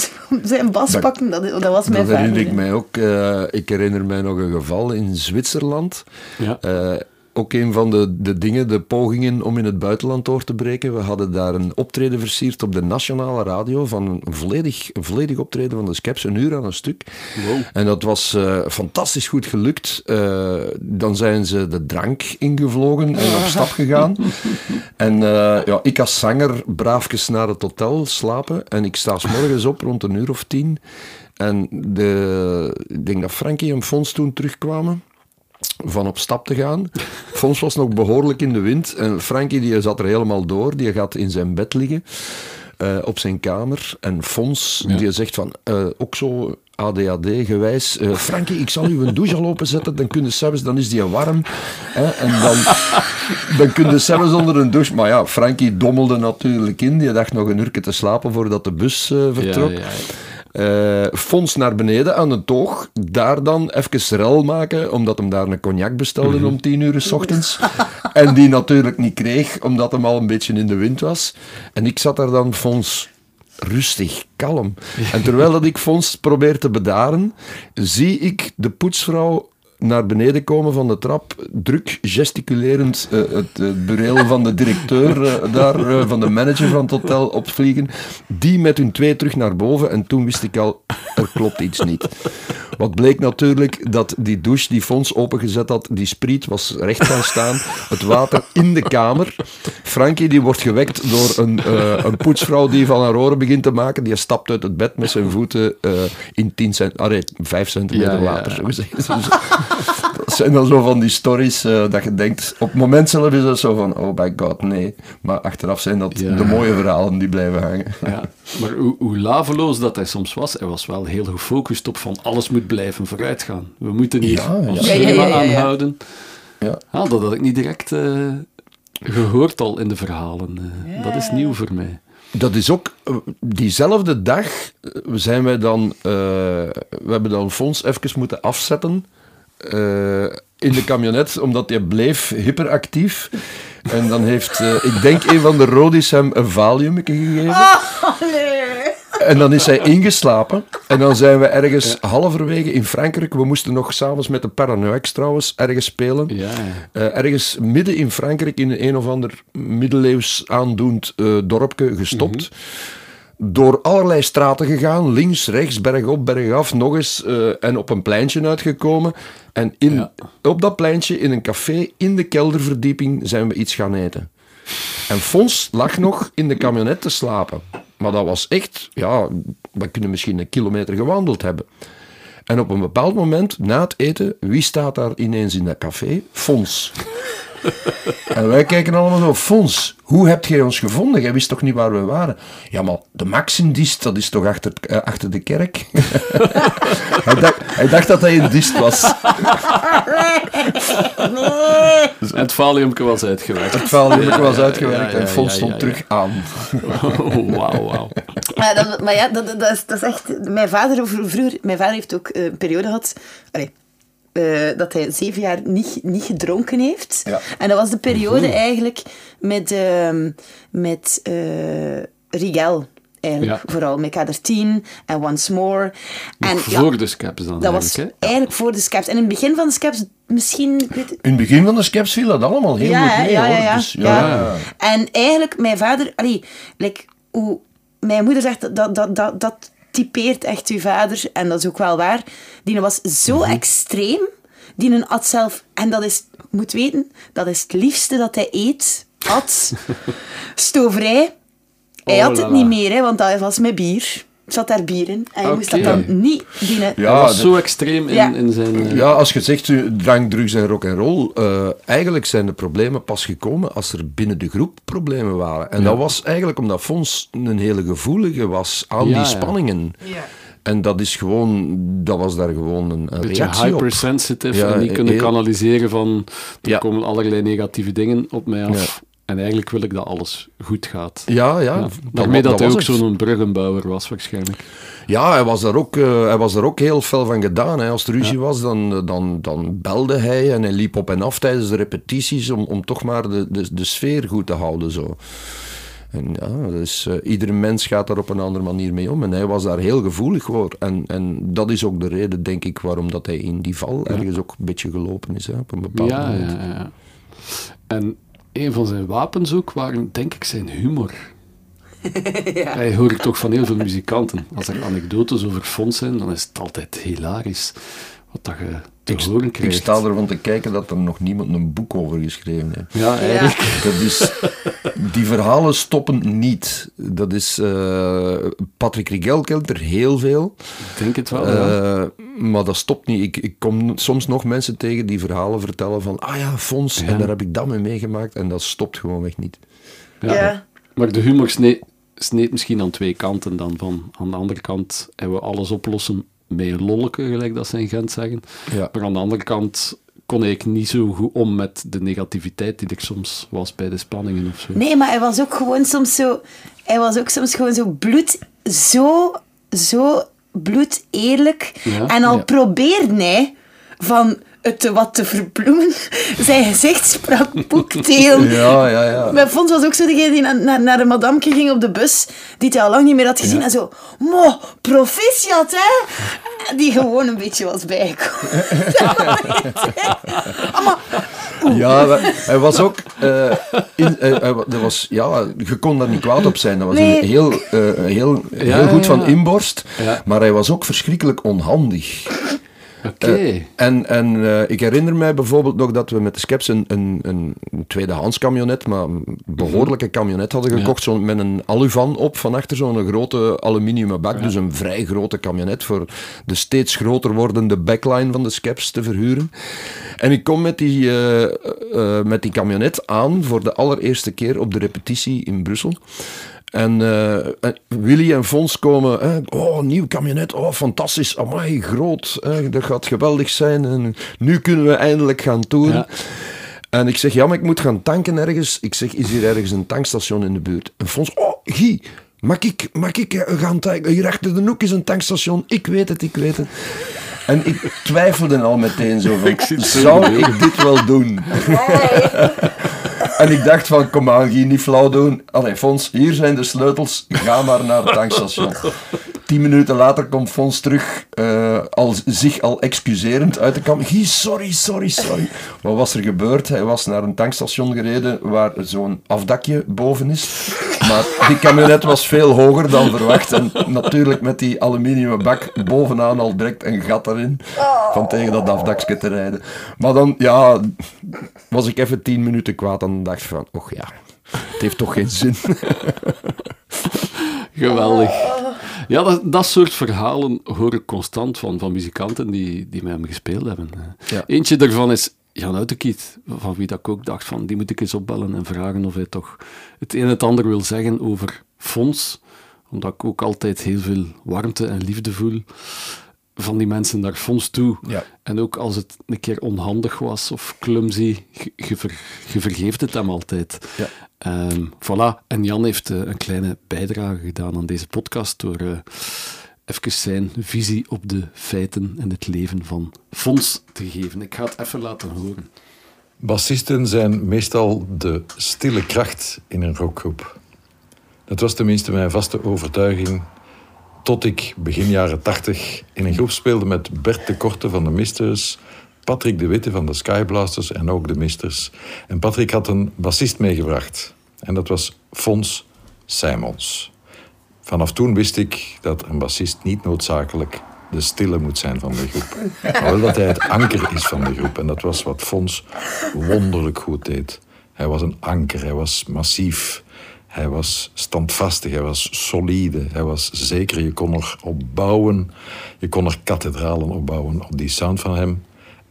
zijn bas pakken. Dat, dat was mijn dat vader. herinner ik mij ook. Uh, ik herinner mij nog een geval in Zwitserland. Ja. Uh, ook een van de, de dingen, de pogingen om in het buitenland door te breken. We hadden daar een optreden versierd op de nationale radio van een volledig, een volledig optreden van de Skeps, een uur aan een stuk. Wow. En dat was uh, fantastisch goed gelukt. Uh, dan zijn ze de drank ingevlogen en op stap gegaan. [LAUGHS] en uh, ja, ik als zanger braafjes naar het hotel slapen en ik sta s morgens op rond een uur of tien. En de, ik denk dat Frankie en Fons toen terugkwamen van op stap te gaan. Fons was nog behoorlijk in de wind en Frankie die zat er helemaal door. Die gaat in zijn bed liggen uh, op zijn kamer. En Fons die zegt van, uh, ook zo ADHD-gewijs. Uh, Frankie, ik zal u een douche al openzetten, dan kun je zelfs, dan is die warm. Hè, en dan, dan kun je zelfs onder een douche. Maar ja, Frankie dommelde natuurlijk in. Die dacht nog een uur te slapen voordat de bus vertrok. Ja, ja, uh, fonds naar beneden aan de toog. Daar dan even rel maken, omdat hem daar een cognac bestelde mm om tien uur s ochtends. [LAUGHS] en die natuurlijk niet kreeg, omdat hem al een beetje in de wind was. En ik zat daar dan, Fons, rustig, kalm. En terwijl dat ik Fons probeer te bedaren, zie ik de poetsvrouw naar beneden komen van de trap, druk gesticulerend uh, het uh, bureel van de directeur uh, daar, van de manager van het hotel opvliegen. Die met hun twee terug naar boven en toen wist ik al, er klopt iets niet. Wat bleek natuurlijk dat die douche die Fons opengezet had, die spriet was recht gaan staan. Het water in de kamer. Frankie die wordt gewekt door een, een poetsvrouw die van haar oren begint te maken. Die stapt uit het bed met zijn voeten in 10 cent, allee, 5 centimeter ja, water. Zo gezegd. Dat zijn dan zo van die stories uh, dat je denkt, op het moment zelf is dat zo van, oh my god, nee. Maar achteraf zijn dat de mooie verhalen die blijven hangen. Ja. Maar hoe, hoe laveloos dat hij soms was, hij was wel heel gefocust op van alles moet blijven vooruitgaan. We moeten hier ja, ons schema aanhouden. Ja. Ah, dat had ik niet direct uh, gehoord al in de verhalen. Uh, dat is nieuw voor mij. Dat is ook diezelfde dag zijn wij dan, uh, we hebben dan fonds even moeten afzetten uh, in de camionet, omdat hij bleef hyperactief. En dan heeft, uh, ik denk, een van de Rodis hem een valium gegeven. Oh, nee. En dan is hij ingeslapen. En dan zijn we ergens halverwege in Frankrijk. We moesten nog s'avonds met de Paranoix trouwens ergens spelen. Ja. Uh, ergens midden in Frankrijk in een of ander middeleeuws aandoend uh, dorpje gestopt. Mm door allerlei straten gegaan, links, rechts, bergop, bergaf, nog eens, uh, en op een pleintje uitgekomen. En in, op dat pleintje, in een café, in de kelderverdieping, zijn we iets gaan eten. En Fons lag nog in de camionet te slapen. Maar dat was echt, ja, we kunnen misschien een kilometer gewandeld hebben. En op een bepaald moment, na het eten, wie staat daar ineens in dat café? Fons. [LAUGHS] en wij kijken allemaal zo, Fons, hoe heb jij ons gevonden? Jij wist toch niet waar we waren? Ja, maar de Maxindist, dat is toch achter, uh, achter de kerk? [LAUGHS] hij, dacht, hij, dacht, dat hij een dist was. [LAUGHS] dus het valiumke was uitgewerkt. Het valiumke was uitgewerkt en Fons stond terug aan. oh, wauw, wauw. Maar, maar ja, dat, dat, is, dat is echt... Mijn vader, vroeger, mijn vader heeft ook een periode gehad... Allez, uh, dat hij zeven jaar niet, niet gedronken heeft. Ja. En dat was de periode mm -hmm. eigenlijk met, uh, met uh, Rigel. Eigenlijk, ja. vooral met K13 en Once More. En, voor ja, de Scaps dan Dat was eigenlijk voor de Scaps. En in het begin van de Scaps, misschien... Ik weet... In het begin van de Scaps viel dat allemaal heel ja, goed mee, ja, hoor. Ja, dus, ja. En eigenlijk, mijn vader... Allee, like, hoe, mijn moeder zegt dat... dat, dat, dat, dat typeert echt uw vader, en dat is ook wel waar. Die was zo mm -hmm. extreem, die had zelf, en dat is, moet weten, dat is het liefste dat hij eet, at, [LAUGHS] stoverij. Hij Oh, had het niet meer, hè, want dat was met bier. Zat daar bier in. En je moest dat dan niet dienen. Hij Ja, was de- zo extreem in, Ja. in zijn... eh, Ja, als je zegt eh, drank, drugs en rock en roll, eh, eigenlijk zijn de problemen pas gekomen als er binnen de groep problemen waren. En dat was eigenlijk omdat Fons een hele gevoelige was aan Ja, die ja. spanningen. En dat is gewoon, dat was daar gewoon een, een beetje op. hypersensitive Ja, en niet kunnen heel- kanaliseren van er Ja. komen allerlei negatieve dingen op mij af. En eigenlijk wil ik dat alles goed gaat. Ja, ja. Daarmee dat, hij ook zo'n bruggenbouwer was waarschijnlijk. Ja, hij was, daar ook, eh, hij was daar ook heel fel van gedaan. Hè. Als er ruzie was, dan, dan, dan belde hij en hij liep op en af tijdens de repetities om, om toch maar de, de, de sfeer goed te houden. Zo. En ja, dus, eh, iedere mens gaat daar op een andere manier mee om. En hij was daar heel gevoelig voor. En, en dat is ook de reden, denk ik, waarom dat hij in die val ergens ook een beetje gelopen is. Hè, op een bepaald Ja, moment. ja, ja. En een van zijn wapens ook waren, denk ik, zijn humor. [LAUGHS] Ja. Hij hoor ik toch van heel veel muzikanten. Als er anekdotes over Fons zijn, dan is het altijd hilarisch. Wat dat je te horen Ik krijgt. sta ervan te kijken dat er nog niemand een boek over geschreven heeft. Ja, eigenlijk. [LAUGHS] Dat is, die verhalen stoppen niet. Dat is, eh, Patrick Rigel kent er heel veel. Ik denk het wel, ja. Eh, maar dat stopt niet. Ik, ik kom soms nog mensen tegen die verhalen vertellen van ah ja, Fons, Ja. en daar heb ik dat mee meegemaakt. En dat stopt gewoonweg niet. Ja. Ja. Maar de humor sneed, sneed misschien aan twee kanten dan. Van, aan de andere kant hebben we alles oplossen met een lolleke, gelijk dat ze in Gent zeggen. Ja. Maar aan de andere kant kon ik niet zo goed om met de negativiteit die er soms was bij de spanningen of zo. Nee, maar hij was ook gewoon soms zo... Hij was ook soms gewoon zo bloed... Zo, zo bloed eerlijk. Ja, en al ja. probeerde hij van het te wat te verbloemen. [LAUGHS] Zijn gezicht sprak boekdeel. [LAUGHS] Ja, ja, ja. Mijn Fons was ook zo degene die naar, naar, naar de madamke ging op de bus, die hij al lang niet meer had gezien. Ja. En zo, mo, proficiat, hè? Die gewoon een beetje was bijgekomen. Maar [LAUGHS] Ja, hij was ook. eh, in, eh, hij was, ja, je kon daar niet kwaad op zijn. Dat was Nee. een heel, eh, heel, Ja, heel goed ja, van inborst. Ja. Maar hij was ook verschrikkelijk onhandig. Oké. Eh, en en eh, ik herinner mij bijvoorbeeld nog dat we met de Skeps een, een, een, tweedehands camionet, maar een behoorlijke camionet hadden gekocht, zo met een aluvan op van achter, zo'n grote aluminium bak. Dus een vrij grote camionet voor de steeds groter wordende backline van de Skeps te verhuren. En ik kom met die, eh, met die camionet aan voor de allereerste keer op de repetitie in Brussel. En eh, en Willy en Fons komen, hè, oh, nieuw camionet, oh, fantastisch, amai, groot, hè, dat gaat geweldig zijn. En nu kunnen we eindelijk gaan toeren. Ja. En ik zeg, ja, maar ik moet gaan tanken ergens. Ik zeg, is hier ergens een tankstation in de buurt? En Fons, oh, Guy, mag ik, mag ik gaan tanken? Hier achter de hoek is een tankstation. Ik weet het, ik weet het. En ik twijfelde al meteen zo van, zou ik dit wel doen? En ik dacht van, kom aan, Guy, niet flauw doen. Allee, Fons, hier zijn de sleutels, ga maar naar het tankstation. Tien minuten later komt Fons terug, eh, al, zich al excuserend uit de kamer. Guy, sorry, sorry, sorry. Wat was er gebeurd? Hij was naar een tankstation gereden waar zo'n afdakje boven is. Maar die camionet was veel hoger dan verwacht. En natuurlijk met die aluminium bak bovenaan al direct een gat erin. Van tegen dat afdakje te rijden. Maar dan, ja, was ik even tien minuten kwaad en dacht van, och ja, het heeft toch geen zin. Geweldig. Ja, dat, dat soort verhalen hoor ik constant van, van muzikanten die, die met hem gespeeld hebben. Ja. Eentje daarvan is Jan Uitekiet, van wie dat ik ook dacht van die moet ik eens opbellen en vragen of hij toch het een en het ander wil zeggen over Fons. Omdat ik ook altijd heel veel warmte en liefde voel van die mensen naar Fons toe. Ja. En ook als het een keer onhandig was of clumsy, je, vergeeft het hem altijd. Ja. Um, voilà. En Jan heeft uh, een kleine bijdrage gedaan aan deze podcast door uh, even zijn visie op de feiten en het leven van Fons te geven. Ik ga het even laten horen. Bassisten zijn meestal de stille kracht in een rockgroep. Dat was tenminste mijn vaste overtuiging tot ik begin jaren tachtig in een groep speelde met Bert de Korte van de Misters, Patrick de Witte van de Skyblasters en ook de Misters. En Patrick had een bassist meegebracht. En dat was Fons Simons. Vanaf toen wist ik dat een bassist niet noodzakelijk de stille moet zijn van de groep. Maar wel dat hij het anker is van de groep. En dat was wat Fons wonderlijk goed deed. Hij was een anker, hij was massief. Hij was standvastig, hij was solide, hij was zeker. Je kon er op bouwen, je kon er kathedralen op bouwen, op die sound van hem.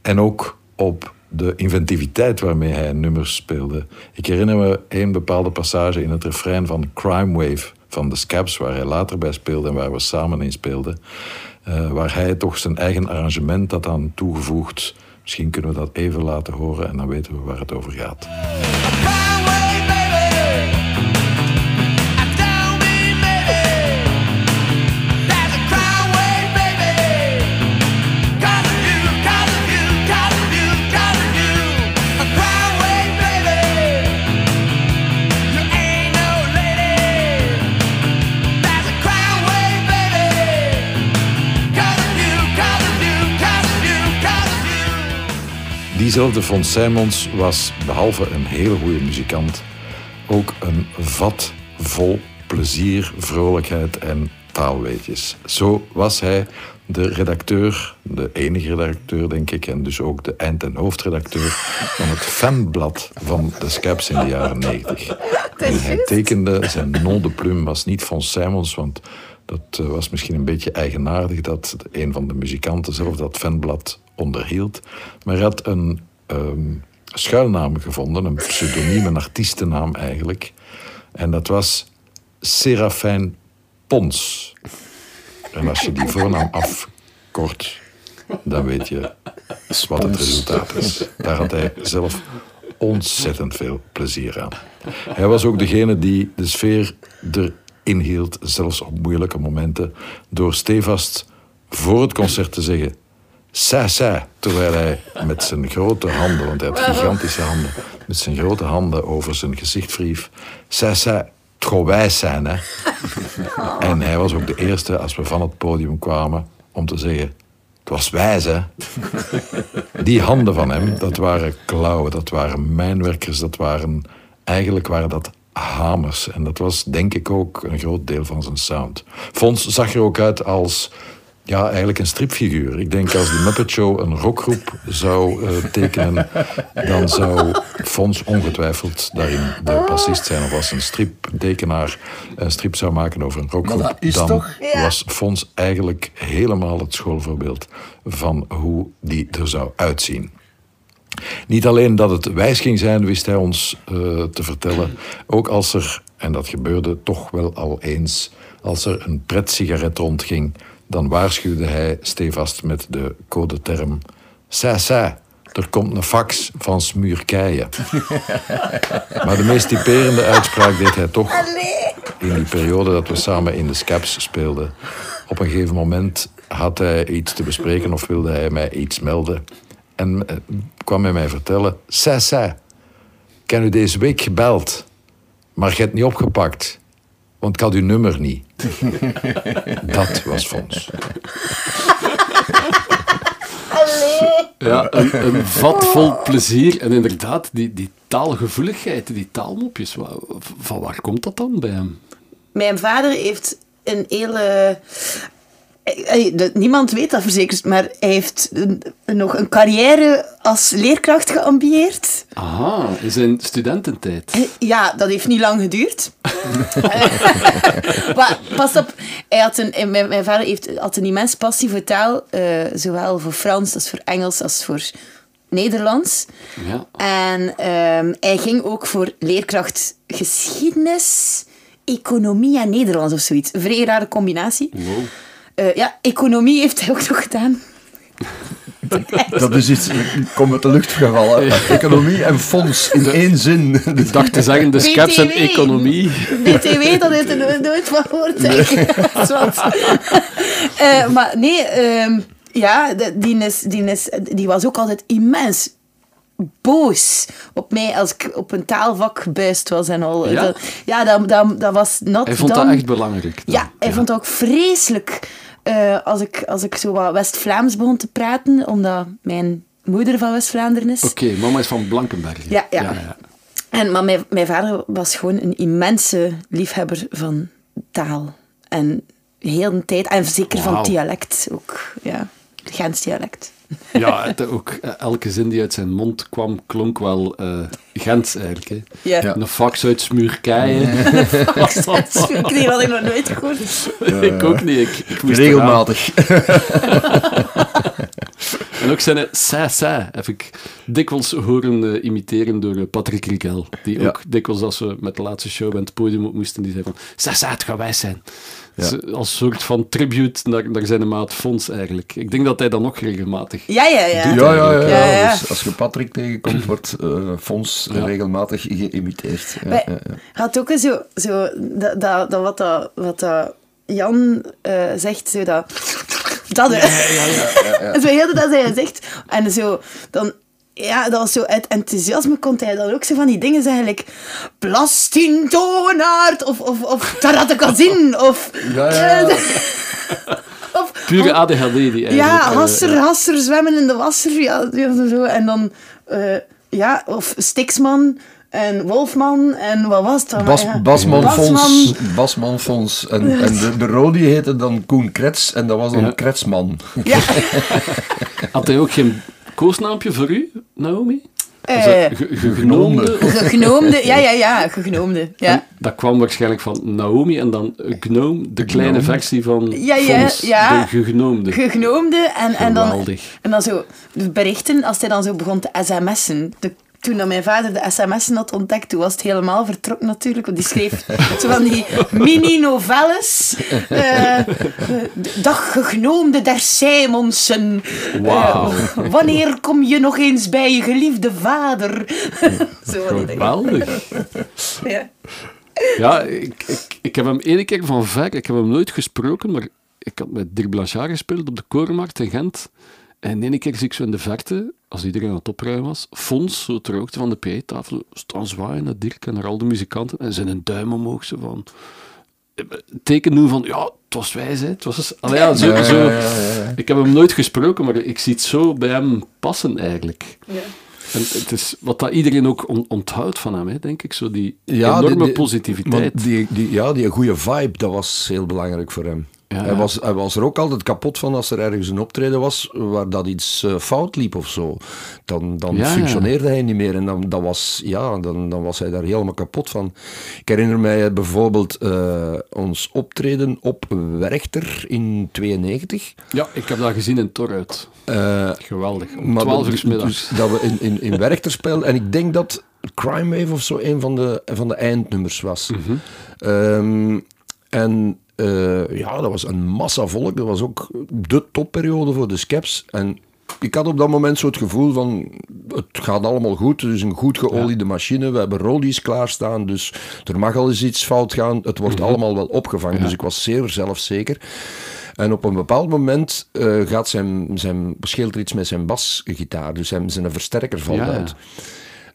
En ook op de inventiviteit waarmee hij nummers speelde. Ik herinner me een bepaalde passage in het refrein van Crime Wave van de Scabs, waar hij later bij speelde en waar we samen in speelden. Uh, waar hij toch zijn eigen arrangement had aan toegevoegd. Misschien kunnen we dat even laten horen en dan weten we waar het over gaat. Diezelfde Von Simons was, behalve een hele goede muzikant, ook een vat vol plezier, vrolijkheid en taalweetjes. Zo was hij de redacteur, de enige redacteur denk ik, en dus ook de eind- en hoofdredacteur van het fanblad van de Scaps in de jaren 90. En hij tekende, zijn nom de plume was niet Von Simons, want dat eh, was misschien een beetje eigenaardig dat een van de muzikanten zelf dat fanblad onderhield. Maar hij had een um, schuilnaam gevonden, een pseudoniem, een artiestennaam eigenlijk. En dat was Serafijn Pons. En als je die voornaam afkort, dan weet je wat het resultaat is. Daar had hij zelf ontzettend veel plezier aan. Hij was ook degene die de sfeer erin hield, zelfs op moeilijke momenten, door stevast voor het concert te zeggen: Sa, sa, terwijl hij met zijn grote handen, want hij had gigantische handen, met zijn grote handen over zijn gezicht wreef. Sa, sa, het zijn, hè. [LAUGHS] En hij was ook de eerste, als we van het podium kwamen, om te zeggen... Het was wijs, hè. Die handen van hem, dat waren klauwen, dat waren mijnwerkers, dat waren... Eigenlijk waren dat hamers. En dat was, denk ik, ook een groot deel van zijn sound. Fons zag er ook uit als ja, eigenlijk een stripfiguur. Ik denk als de Muppet Show een rockgroep zou uh, tekenen, dan zou Fons ongetwijfeld daarin de bassist zijn. Of als een striptekenaar een strip zou maken over een rockgroep, dan toch? was Fons eigenlijk helemaal het schoolvoorbeeld van hoe die er zou uitzien. Niet alleen dat het wijs ging zijn, wist hij ons uh, te vertellen. Ook als er, en dat gebeurde toch wel al eens, als er een pret-sigaret rondging dan waarschuwde hij stevast met de codeterm... Sa, sa, er komt een fax van smuurkeien. [LAUGHS] maar de meest typerende uitspraak deed hij toch in die periode dat we samen in de Scaps speelden. Op een gegeven moment had hij iets te bespreken of wilde hij mij iets melden. En eh, kwam hij mij vertellen... Sa, sa, ik heb u deze week gebeld, maar je hebt niet opgepakt. Want ik had uw nummer niet. [LAUGHS] dat was Fons. Ja, een, een, vat vol plezier. En inderdaad, die, die taalgevoeligheid, die taalmopjes, van waar komt dat dan bij hem? Mijn vader heeft een hele Niemand weet dat verzekerd, maar hij heeft nog een carrière als leerkracht geambieerd. Aha, in zijn studententijd. Eh, ja, dat heeft niet lang geduurd. [LAUGHS] maar pas op, hij had een, mijn, vader heeft, had een immense passie voor taal, uh, zowel voor Frans als voor Engels als voor Nederlands. Ja. En ehm, hij ging ook voor leerkracht geschiedenis, economie en Nederlands of zoiets. Een vrij rare combinatie. Wow. Uh, ja, economie heeft hij ook nog gedaan. [LAUGHS] Dat is iets, komt uit de lucht gevallen. Economie en fonds in één zin. Ik dacht te zeggen, de scaps en economie. BTW, dat heeft er nooit van gehoord. uh, maar nee, uh, ja, die, is, die, is, die was ook altijd immens boos op mij als ik op een taalvak buist was en al. Ja, dat, ja, dat, dat, dat was not Hij vond dat echt belangrijk. Ja, hij vond het ook vreselijk uh, als, ik, als ik zo wat West-Vlaams begon te praten, omdat mijn moeder van West-Vlaanderen is. Oké, mama is van Blankenberg. Ja, ja. ja, ja. En, maar mijn, mijn vader was gewoon een immense liefhebber van taal. En heel de tijd, en zeker wow. van dialect ook. Ja, Gens dialect. Ja, het, ook eh, elke zin die uit zijn mond kwam, klonk wel uh, Gens eigenlijk. Hè. Ja. Een fax uit Smuurkeien. Een [LAUGHS] fax uit Smuurkeien, had ik nog nooit gehoord. [LAUGHS] ik ook niet. Ik, ik moest Regelmatig. [LAUGHS] en ook zijn sa sa heb ik dikwijls horen uh, imiteren door Patrick Riquel. Die ook dikwijls als we met de laatste show bij het podium op moesten, die zei van sa sa, het gaat wij zijn. Ja. Als soort van tribute naar, naar zijn maat Fons eigenlijk. Ik denk dat hij dan nog regelmatig ja, ja, ja. Ja, ja, ja. ja, Dus als je Patrick tegenkomt, wordt uh, Fons regelmatig geïmiteerd. Ja, ja, had ook zo, zo dat, dat, dat wat, dat, wat dat Jan uh, zegt, zo dat... Dat, ja, ja, ja, ja, [LAUGHS] zo heel dat hij zegt. En zo, dan ja, dat was zo uit enthousiasme kon hij dan ook zo van die dingen zeggen, like, Plastin Toonaard, of, of, of Taratakazin, of... Ja, ja, ja. [LAUGHS] of, Pure ADHD die eigenlijk. Ja, hasser, uh, hasser, zwemmen in de wasser, ja, zo. En dan, uh, ja, of Stiksman en Wolfman en wat was het dan? Bas, ja. Basman, Basman Fons. Basman Fons. En, en de, de Rodi heette dan Koen Krets en dat was dan ja. Kretsman. Ja. [LAUGHS] Had hij ook geen koosnaampje voor u, Naomi? Uh, gegenoomde? [LAUGHS] Gegenoomde, ja, ja, ja, gegenoomde. Ja. En dat kwam waarschijnlijk van Naomi en dan Gnome, de kleine Gnome. versie van ja, ja, Fons, ja. de gegenoomde. Gegenoomde en, en, dan, Geweldig. en dan zo berichten, als hij dan zo begon te sms'en. De toen dat mijn vader de sms'en had ontdekt, toen was het helemaal vertrokken natuurlijk. Want die schreef zo van die [LAUGHS] mini-novelles. Uh, dag gegnoomde der Simonsen. Wow. Uh, wanneer kom je nog eens bij je geliefde vader? [LAUGHS] zo Geweldig. ja, ja ik, ik, ik heb hem één keer van ver, ik heb hem nooit gesproken, maar ik had met Dirk Blanchard gespeeld op de Korenmarkt in Gent. En ene keer zie ik zo in de verte, als iedereen aan het opruimen was, Fons, zo ter hoogte van de PA-tafel, staan zwaaien naar Dirk en naar al de muzikanten en zijn een duim omhoog, zo van... Teken doen van, ja, het was wijs, hè. Het was, allee, ja, zo, Ja, zo. ja, ja, ja. Ik heb hem nooit gesproken, maar ik zie het zo bij hem passen, eigenlijk. ja. En het is wat dat iedereen ook on- onthoudt van hem, hè, denk ik. Zo die Ja, enorme die- die- positiviteit. Die, die, ja, die goede vibe, dat was heel belangrijk voor hem. Ja, hij, was, hij was er ook altijd kapot van als er ergens een optreden was waar dat iets eh, fout liep of zo. Dan, dan Ja, ja. functioneerde hij niet meer en dan, dat was, ja, dan, dan was hij daar helemaal kapot van. Ik herinner mij bijvoorbeeld eh, ons optreden op Werchter in 92. Ja, ik heb dat gezien in Torhout. Eh, Geweldig. Om maar 12 dat- uur 's middags. dus dat we in, in, in Werchter speelden. En ik denk dat Crime Wave of zo een van de, van de eindnummers was. Mhm. Ehm, en eh, ja, dat was een massa volk. Dat was ook de topperiode voor de Skeps. En ik had op dat moment zo het gevoel van... Het gaat allemaal goed. Het is een goed geoliede machine. We hebben rodies klaarstaan. Dus er mag al eens iets fout gaan. Het wordt allemaal wel opgevangen. Dus ik was zeer zelfzeker. En op een bepaald moment eh, gaat zijn, zijn, scheelt er iets met zijn basgitaar. Dus zijn, zijn versterker valt ja. uit.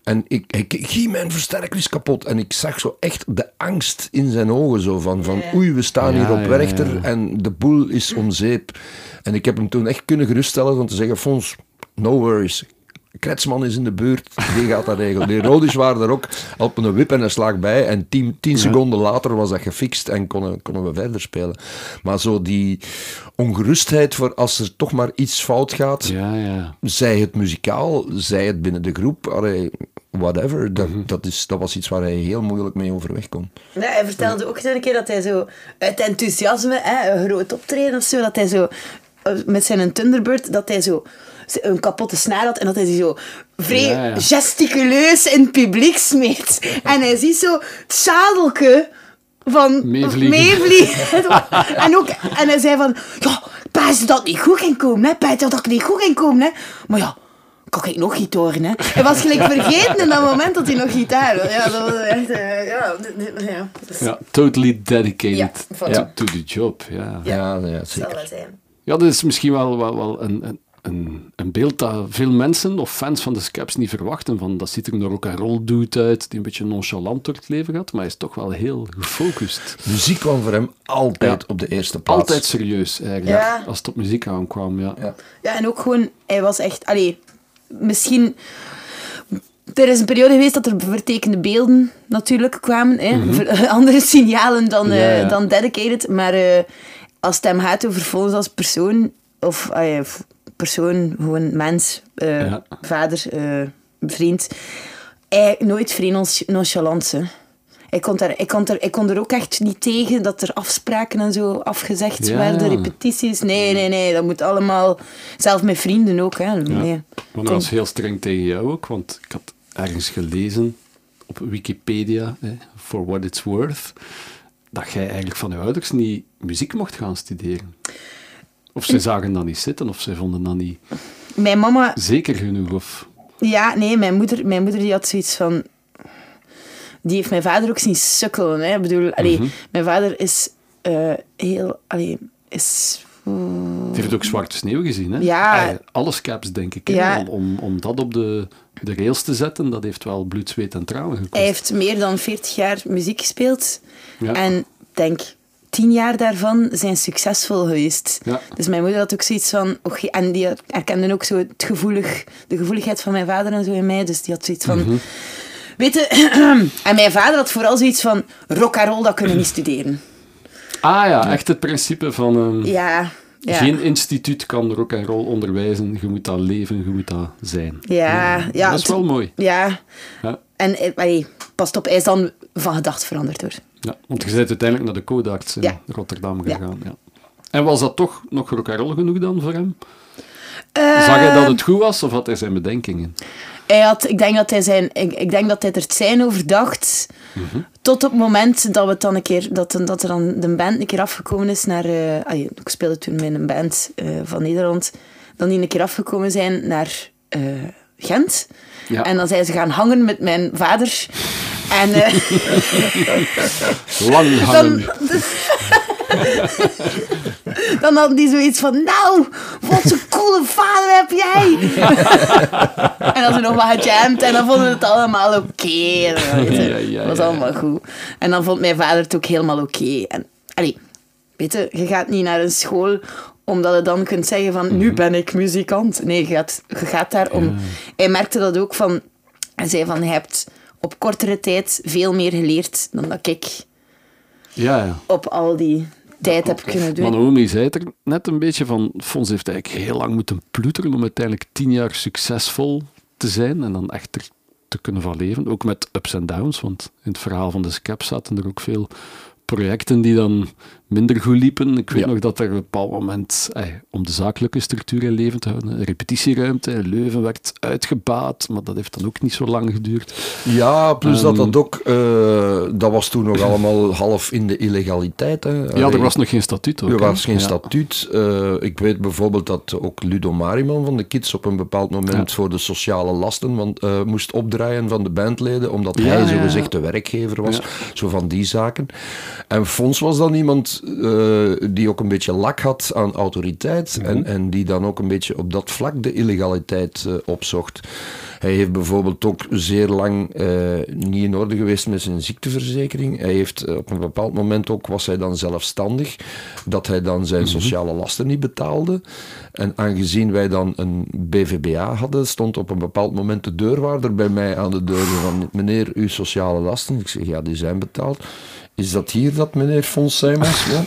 En ik, ik, mijn versterker is kapot. En ik zag zo echt de angst in zijn ogen. Zo van, van oei, we staan Ja, hier op ja, Werchter ja. en de boel is om zeep. En ik heb hem toen echt kunnen geruststellen van te zeggen, Fons, no worries. Kretsman is in de buurt, die gaat dat regelen. Die Rodisch waren er ook op een wip en een slag bij. En tien, tien seconden later was dat gefixt en konden, konden we verder spelen. Maar zo die ongerustheid voor als er toch maar iets fout gaat, Ja, ja. zij het muzikaal, zij het binnen de groep, allee, whatever. Dat, Mhm. dat, is, dat was iets waar hij heel moeilijk mee overweg kon. Ja, hij vertelde ook een keer dat hij zo uit enthousiasme, hè, een groot optreden of zo, dat hij zo met zijn Thunderbird, dat hij zo een kapotte snaar had en dat hij zo vrij gesticuleus in het publiek smeet. En hij ziet zo het zadelke van meevliegen. [LAUGHS] en, ook, en hij zei van, ja, pas dat niet goed ging komen, hè. Pas dat ik niet goed ging komen, hè. Maar ja, kan ik nog gitaar hè. Hij was gelijk vergeten in dat moment dat hij nog gitaar had. Ja, dat was echt... Uh, ja, ja, ja, totally dedicated to, to, the job. Ja, ja, ja, zeker. Ja, dat is misschien wel, wel, wel een, een een, een, beeld dat veel mensen of fans van de Scaps niet verwachten. Van, dat ziet er nog ook een rol doet uit, die een beetje nonchalant door het leven gaat, maar hij is toch wel heel gefocust. Muziek kwam voor hem altijd op de eerste plaats. Altijd serieus, eigenlijk, ja. als het op muziek aankwam. Ja. Ja. ja, en ook gewoon, hij was echt, allee, misschien... Er is een periode geweest dat er vertekende beelden natuurlijk kwamen. Hè? Mhm. [LAUGHS] Andere signalen dan, uh, dan Dedicated. Maar uh, als het hem gaat over Fons als persoon, of, uh, persoon, gewoon mens, uh, vader, uh, vriend. Hij, nooit vrij nonchalant. Hè. Ik kon, daar, ik, kon er, ik kon er ook echt niet tegen dat er afspraken en zo afgezegd werden, repetities. Nee, nee, nee, dat moet allemaal. Zelf met vrienden ook. Hè. Nee. Maar dat was heel streng tegen jou ook, want ik had ergens gelezen op Wikipedia, hè, for what it's worth, dat jij eigenlijk van je ouders niet muziek mocht gaan studeren. Of ze zagen dat niet zitten, of ze vonden dat niet mijn mama... zeker genoeg. Of... Ja, nee, mijn moeder, mijn moeder die had zoiets van... Die heeft mijn vader ook zien sukkelen. Hè. Ik bedoel, allee, mhm. mijn vader is uh, heel... Allee, is... Die heeft ook Zwarte Sneeuw gezien, hè? Ja. Alles caps, denk ik. Ja. Om, om dat op de, de rails te zetten, dat heeft wel bloed, zweet en tranen gekost. Hij heeft meer dan 40 jaar muziek gespeeld. Ja. En denk tien jaar daarvan zijn succesvol geweest. Ja. Dus mijn moeder had ook zoiets van... En die herkende ook zo het gevoelig, de gevoeligheid van mijn vader en zo in mij. Dus die had zoiets van... Mm Weet je... [CLEARS THROAT] en mijn vader had vooral zoiets van... Rock and roll, dat kunnen we niet studeren. Ah ja, echt het principe van... Um, ja, ja. Geen instituut kan rock and roll onderwijzen. Je moet dat leven, je moet dat zijn. Ja, ja. dat is wel mooi. Ja. En hey, past op, hij is dan van gedacht veranderd hoor. Ja, want je bent uiteindelijk naar de Codarts in Rotterdam gegaan. Ja. En was dat toch nog rock'n'roll genoeg dan voor hem? Uh, Zag hij dat het goed was of had hij zijn bedenkingen? Hij had, ik, denk dat hij zijn, ik, ik denk dat hij er zijn over dacht. Mhm. Tot op het moment dat, we dan een keer, dat, dat er dan de band een keer afgekomen is naar... Uh, ik speelde toen met een band uh, van Nederland. Dan die een keer afgekomen zijn naar Gent. Ja. En dan zijn ze gaan hangen met mijn vader. En, uh, Lang hangen. Dan, [LAUGHS] dan hadden die zoiets van, nou, wat een coole vader heb jij. [LAUGHS] en dan ze nog wat gejamd en dan vonden we het allemaal oké. Okay, dat was allemaal goed. En dan vond mijn vader het ook helemaal oké. En, allee, weet je, je gaat niet naar een school omdat je dan kunt zeggen van, nu mhm. ben ik muzikant. Nee, je gaat, je gaat daar om... Hij merkte dat ook van... Hij zei van, je hebt op kortere tijd veel meer geleerd dan dat ik ja, ja. op al die tijd heb kunnen doen. Manomi zei het er net een beetje van, Fons heeft eigenlijk heel lang moeten ploeteren om uiteindelijk tien jaar succesvol te zijn en dan echt er te kunnen van leven. Ook met ups en downs, want in het verhaal van de Scap zaten er ook veel projecten die dan minder goed liepen. Ik weet nog dat er op een bepaald moment, om de zakelijke structuur in leven te houden, een repetitieruimte in Leuven werd uitgebaat, maar dat heeft dan ook niet zo lang geduurd. Ja, plus dat dat ehm, ook, uh, dat was toen nog allemaal half in de illegaliteit. Hè. Ja, er was nog geen statuut ook. Er was geen statuut. Uh, ik weet bijvoorbeeld dat ook Ludo Mariman van de Kids op een bepaald moment voor de sociale lasten want, uh, moest opdraaien van de bandleden, omdat hij zo gezegd de werkgever was. Zo van die zaken. En Fons was dan iemand uh, die ook een beetje lak had aan autoriteit mhm. en, en die dan ook een beetje op dat vlak de illegaliteit uh, opzocht. Hij heeft bijvoorbeeld ook zeer lang uh, niet in orde geweest met zijn ziekteverzekering. Hij heeft op een bepaald moment ook, was hij dan zelfstandig, dat hij dan zijn mhm. sociale lasten niet betaalde. En aangezien wij dan een BVBA hadden, stond op een bepaald moment de deurwaarder bij mij aan de deur van meneer, uw sociale lasten. Ik zeg, ja, die zijn betaald. Is dat hier dat meneer Fons ja?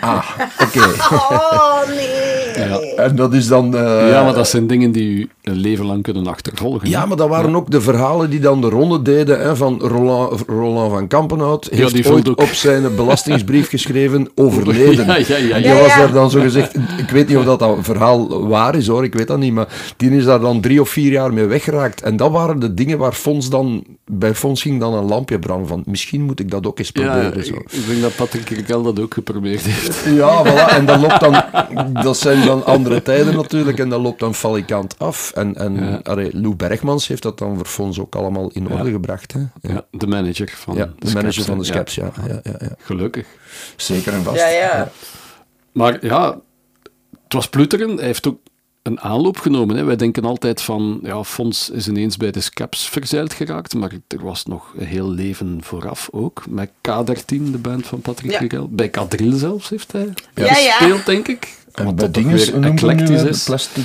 Ah, oké. [LAUGHS] Oh, nee. Ja. En dat is dan... eh, ja, maar dat zijn dingen die u een leven lang kunnen achtervolgen. Ja, hè. maar dat waren ook de verhalen die dan de ronde deden hè, van Roland, Roland van Kampenhout. Heeft die ooit ook- op zijn belastingsbrief geschreven [LAUGHS] overleden. Ja, ja, ja, Die ja. was ja. daar dan zo gezegd... Ik weet niet of dat, dat verhaal waar is hoor, ik weet dat niet. Maar die is daar dan drie of vier jaar mee weggeraakt. En dat waren de dingen waar Fons dan... Bij Fons ging dan een lampje branden van... Misschien moet ik dat ook eens Ja, proberen. ik, zo. ik denk dat Patrick Rikel dat ook geprobeerd heeft. Ja, voilà. En dat loopt dan... Dat zijn dan andere tijden natuurlijk. En dat loopt dan falikant af. En, en Ja. allee, Lou Bergmans heeft dat dan voor Fons ook allemaal in orde gebracht. Hè? Ja, de manager van Ja, de de manager Scaps, van de. Scaps, ja. Ja, ja, ja. Gelukkig. Zeker en vast. Ja, ja. Maar ja, het was ploeteren. Hij heeft ook een aanloop genomen. Hè. Wij denken altijd van, ja, Fons is ineens bij de Scaps verzeild geraakt, maar er was nog een heel leven vooraf ook. Met K13, de band van Patrick Ja. Bij Kadril zelfs heeft hij Ja, ja. gespeeld, denk ik. En Wat bij dat we nu eclectisch is. plastic.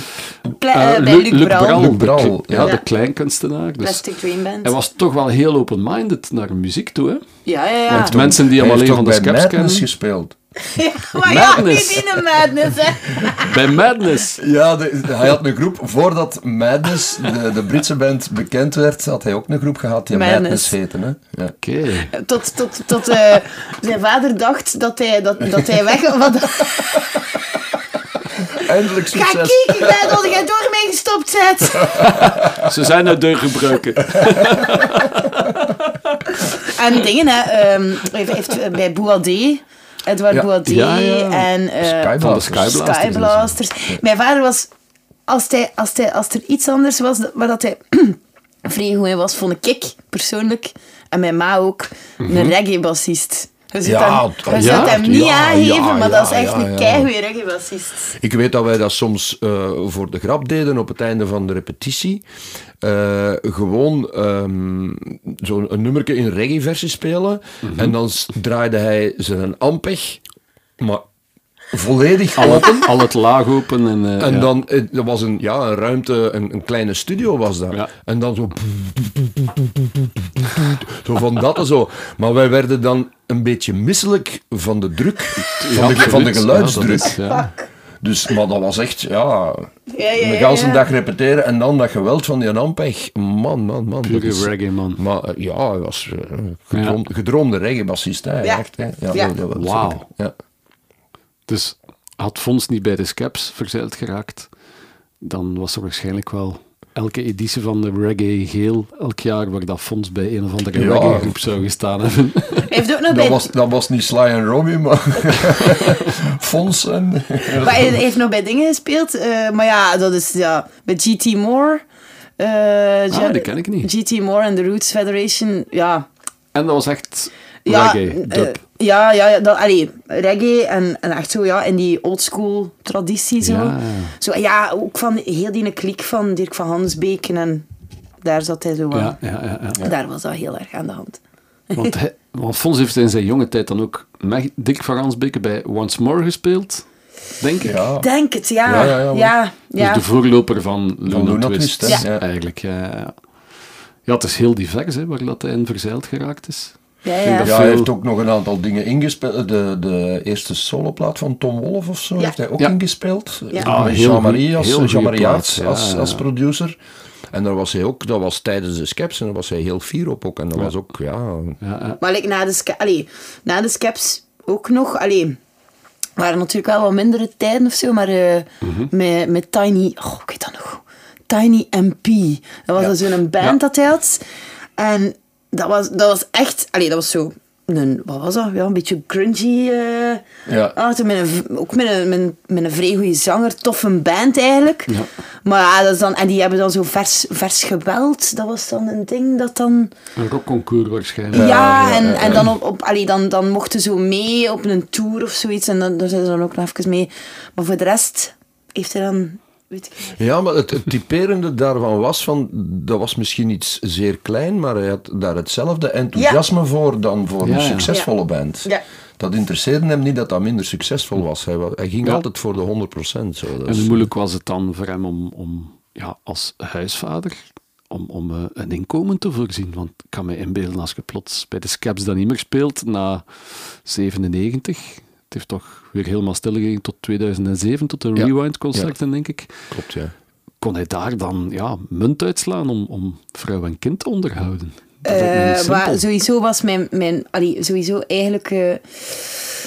Pla- Eh, eh, Luc, Luc Bral. Bral, Luc ja, ja. de kleinkunstenaar. Dus Plastic Dream Band. hij was toch wel heel open-minded naar muziek toe. Hè? Ja, ja, ja. Want mensen die hem Hij alleen van de kennen... Madness gespeeld. ja [LAUGHS] maar ja, Madness. niet in een madness, hè. [LAUGHS] Bij Madness. Ja, de- de- hij had een groep, voordat Madness, de, de Britse band, bekend werd, had hij ook een groep gehad die Madness, Madness. heette. Hè? Ja. Oké. Tot, tot, tot eh, zijn vader dacht dat hij, dat, dat hij weg [LAUGHS] was. Eindelijk Ga succes. kijken, ik ben dat jij door mij gestopt zet. [LAUGHS] Ze zijn uit deurgebruiken. [LAUGHS] En dingen, hè. ehm, heeft eh, bij Bouadé, Edouard Ja. Bouadé Ja, ja. en... eh, Skyblasters. Van de Skyblasters. Mijn vader was, als, hij, als, hij, als er iets anders was waar dat hij [CLEARS THROAT] vrij goed in was, vond ik persoonlijk, en mijn ma ook, een reggae-bassist. Je Ja, hem, je ja, hem niet ja, aangeven, ja, maar dat is ja, echt ja, een ja. keigoede reggae-bassist. Ik weet dat wij dat soms eh, voor de grap deden op het einde van de repetitie. Eh, gewoon ehm, zo'n een nummerke in reggae-versie spelen. Mhm. En dan draaide hij zijn ampeg, maar volledig Al open. het, al het laag open. En, eh, En ja. dan, eh, er was een, ja, een ruimte, een, een kleine studio was dat. Ja. En dan zo... Zo van dat en zo. Maar wij werden dan een beetje misselijk van de druk, van, de, van de geluidsdruk. Is. Dus, maar dat was echt, ja, Ja, ja, een ja, ganse ja. dag repeteren en dan dat geweld van die Ampeg. Man, man, man. dat Pure is- reggae, man. Maar eh, ja, hij was gedroom, gedroomde reggae-bassist, echt. Hè. Ja, Ja. dat- dat wel Wauw. zeker. Ja. Dus had Fons niet bij de Scaps verzeild geraakt, dan was er waarschijnlijk wel elke editie van de Reggae Geel elk jaar waar dat Fons bij een of andere Ja. reggae groep zou gestaan hebben. Heeft ook nog [LAUGHS] Dat, bij, was, dat was niet Sly en Robbie, maar [LAUGHS] Fons en... maar hij heeft nog bij dingen gespeeld. eh, maar ja, dat is ja, bij GT Moore. eh, Ja- Ah, die ken ik niet. GT Moore en de Roots Federation. Ja, En dat was echt ja, reggae, eh, dub. Ja, ja, ja dat, allee, reggae en, en echt zo, ja, in die oldschool traditie zo. Ja. zo. Ja, ook van heel die kliek van Dirk van Hansbeken en daar zat hij zo wel. ja, ja, ja, ja. Daar was dat heel erg aan de hand. [LAUGHS] Want, hij, want Fons heeft in zijn jonge tijd dan ook met Dick van Ransbeke bij Once More gespeeld, denk ik. Ja. Denk het, ja. Ja, ja, ja. Dus de voorloper van Luna, Twist, eigenlijk. Ja, ja. ja, het is heel divers hè, waar dat hij in verzeild geraakt is. Ja, ja. hij heeft ook nog een aantal dingen ingespeeld. De, de eerste soloplaat van Tom Wolf of zo Ja. heeft hij ook Ja. ingespeeld. Ja. Ah, Jean-Marie als, ja, als, ja. als producer. En daar was hij ook, dat was tijdens de Skeps en daar was hij heel fier op ook. En dat was ook, ja... Ja, ja. Maar like, na, de ska- allee, na de skeps ook nog. Allee, waren natuurlijk wel wat mindere tijden of zo, maar eh, met, met Tiny. Oh, ik weet dat nog. Tiny MP. Dat was Ja. zo'n band Ja. dat hij had. En dat was, dat was echt. Allee, dat was zo. Een, wat was dat? Ja, een beetje grungy. eh Ja. toen met een, ook met een, met, een, met een vrij goede zanger. Toffe band eigenlijk. Ja. Maar ja, dat is dan, en die hebben dan zo vers, vers geweld. Dat was dan een ding dat dan. Een rockconcours waarschijnlijk. Ja, ja, en, ja, en dan, op, op, allee, dan, dan mochten ze zo mee op een tour of zoiets. En dan, daar zijn ze dan ook nog even mee. Maar voor de rest heeft hij dan... Weet ik niet. Ja, maar het, het typerende daarvan was van, dat was misschien iets zeer klein, maar hij had daar hetzelfde enthousiasme voor dan voor Ja, een ja. succesvolle band. Ja. Dat interesseerde hem niet dat dat minder succesvol was. Hij, ging Ja. altijd voor de 100%. Zo. Dat En hoe moeilijk was het dan voor hem om, om ja, als huisvader om, om eh, een inkomen te voorzien? Want ik kan me inbeelden als je plots bij de Scaps dan niet meer speelt na 97, Het heeft toch weer helemaal stilgelegen tot 2007, tot de Rewind-concerten, denk ik. Klopt, ja. Kon hij daar dan ja, munt uitslaan om, om vrouw en kind te onderhouden? Uh, maar sowieso was mijn, mijn allee, sowieso eigenlijk uh,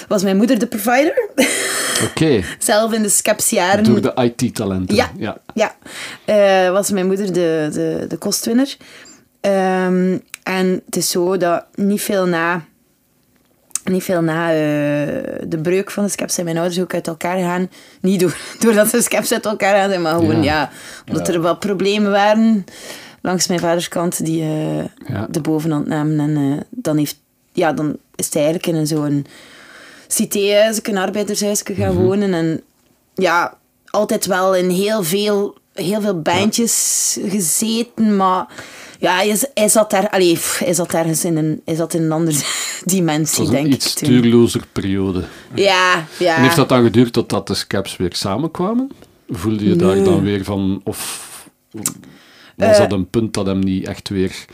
was mijn moeder de provider. [LAUGHS] Oké. Zelf in de skepsjaren. Door de IT-talenten. Ja, ja. ja. Uh, was mijn moeder de, de, de kostwinner. Um, en het is zo dat niet veel na, niet veel na de breuk van de skeps zijn mijn ouders ook uit elkaar gegaan. Niet door, [LAUGHS] doordat de skeps uit elkaar gaan zijn, maar gewoon ja, ja omdat ja. er wat problemen waren langs mijn vaders kant die uh, ja. de bovenhand namen. En uh, dan, heeft, ja, dan is hij eigenlijk in zo'n cité-huis, een arbeidershuis gaan mm -hmm. wonen. En ja, altijd wel in heel veel, heel veel bandjes gezeten, maar ja, hij, hij, zat daar, allee, hij zat ergens in een, hij zat in een andere [LAUGHS] dimensie, denk ik. Een iets stuurlozer periode. Ja, ja. En heeft dat dan geduurd totdat de Scaps weer samenkwamen? Voelde je nee. daar dan weer van, of was uh, dat een punt dat hem niet echt weer...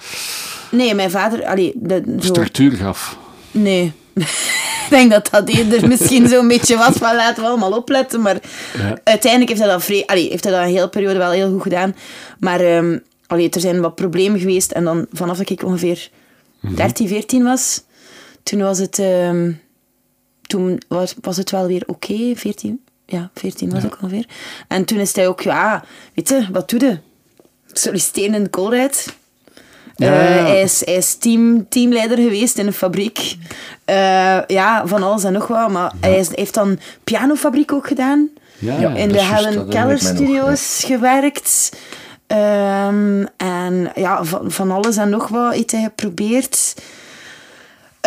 Nee, mijn vader... Allee, de, zo... Structuur gaf? Nee. [LAUGHS] ik denk dat dat eerder misschien zo'n beetje was van laten we allemaal opletten. Maar ja. uiteindelijk heeft hij dat, vrij, allee, heeft hij dat een hele periode wel heel goed gedaan. Maar um, allee, er zijn wat problemen geweest. En dan vanaf dat ik ongeveer mm -hmm. 13, 14 was, toen was het, um, toen was, was het wel weer oké. Okay, 14, ja, 14 was ja. ik ongeveer. En toen is hij ook, ja, weet je, wat doe je? solliciteren in de Colruyt. Ja, ja. Uh, hij is, hij is team, teamleider geweest in een fabriek. Uh, ja, van alles en nog wat. Maar ja. hij is, heeft dan pianofabriek ook gedaan. in de Helen Keller Studios gewerkt. Um, en ja, van, van alles en nog wat hij geprobeerd.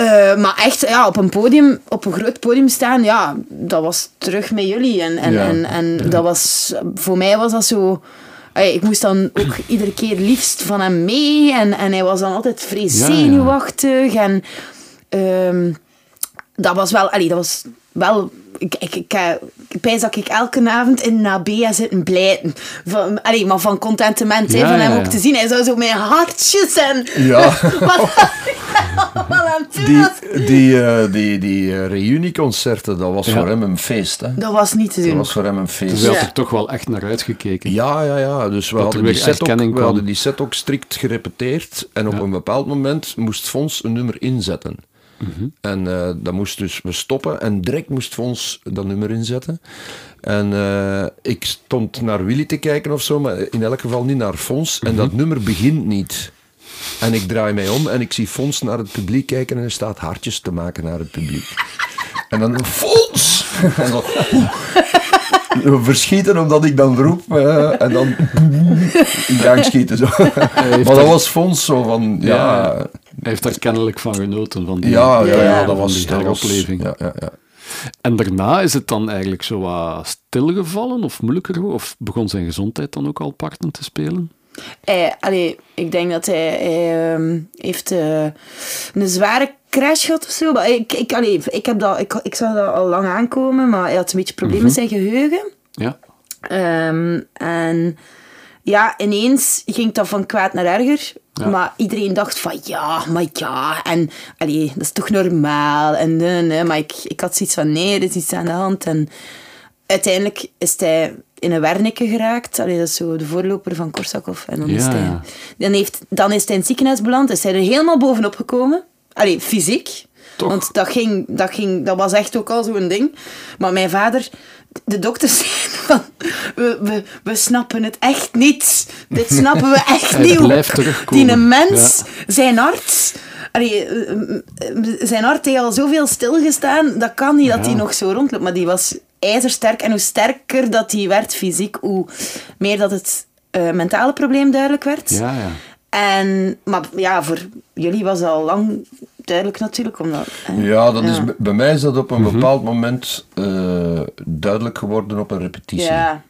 Uh, maar echt, ja, op een podium, op een groot podium staan, ja, dat was terug met jullie. En, en, en, en dat was, voor mij was dat zo ik moest dan ook [CLEARS THROAT] iedere keer liefst van hem mee. En, en hij was dan altijd vrij zenuwachtig. Ja. En um, dat was wel... Allee, dat was wel... Ik, ik, ik, ik pijs dat ik elke avond in Nabea zitten blijten. Van, allee, maar van contentement ja, van hem ook te zien. Hij zou zo met hartjes en... Ja. [LAUGHS] [LAUGHS] die, die, uh, die, die uh, reunieconcerten, dat was ja. voor hem een feest. Hè? Dat was niet te doen. Dat was voor hem een feest. Dus hij had er toch wel echt naar uitgekeken. Ja, ja, ja. Dus we, hadden die, set ook, we hadden die set ook strikt gerepeteerd. En op een bepaald moment moest Fons een nummer inzetten. Mm -hmm. En uh, dan moest dus we stoppen en direct moest Fons dat nummer inzetten. En uh, ik stond naar Willy te kijken of zo, maar in elk geval niet naar Fons. En mm -hmm. dat nummer begint niet. En ik draai mij om en ik zie Fons naar het publiek kijken en hij staat hartjes te maken naar het publiek. En dan Fons! [LAUGHS] En dan, we [LAUGHS] verschieten omdat ik dan roep uh, en dan in gang schieten. Zo. Maar dat was Fons zo van, ja... ja. Hij heeft daar kennelijk van genoten, van die, ja, ja, ja, dat was die heropleving. Ja, ja, ja. En daarna is het dan eigenlijk zo wat stilgevallen of moeilijker? Of begon zijn gezondheid dan ook al parten te spelen? Hij, allee, ik denk dat hij, hij um, heeft uh, een zware crash gehad of zo. Maar ik, ik, allee, ik, heb dat, ik, ik zag dat al lang aankomen, maar hij had een beetje problemen mm -hmm. met zijn geheugen. Ja. Um, en ja, ineens ging dat van kwaad naar erger. Ja. Maar iedereen dacht van ja, maar ja. En allee, dat is toch normaal. En, nee, nee. Maar ik, ik had zoiets van nee, er is iets aan de hand. En uiteindelijk is hij in een Wernicke geraakt. Allee, dat is zo de voorloper van Korsakov. En dan, ja. is hij, dan, heeft, dan is hij in het ziekenhuis beland. Is hij er helemaal bovenop gekomen. Allee, fysiek. Toch? Want dat, ging, dat, ging, dat was echt ook al zo'n ding. Maar mijn vader, de dokters zeiden van, we, we, we snappen het echt niet. Dit snappen we [LAUGHS] echt Hij niet. blijft terugkomen. Die mens, ja. zijn arts... Allee, zijn hart heeft al zoveel stilgestaan, dat kan niet ja. dat hij nog zo rondloopt. Maar die was ijzersterk. En hoe sterker dat hij werd fysiek, hoe meer dat het uh, mentale probleem duidelijk werd. Ja, ja. En, maar ja, voor jullie was dat al lang duidelijk natuurlijk. Omdat, eh, ja, dat ja. Is, bij mij is dat op een mm -hmm. bepaald moment uh, duidelijk geworden op een repetitie. Ja.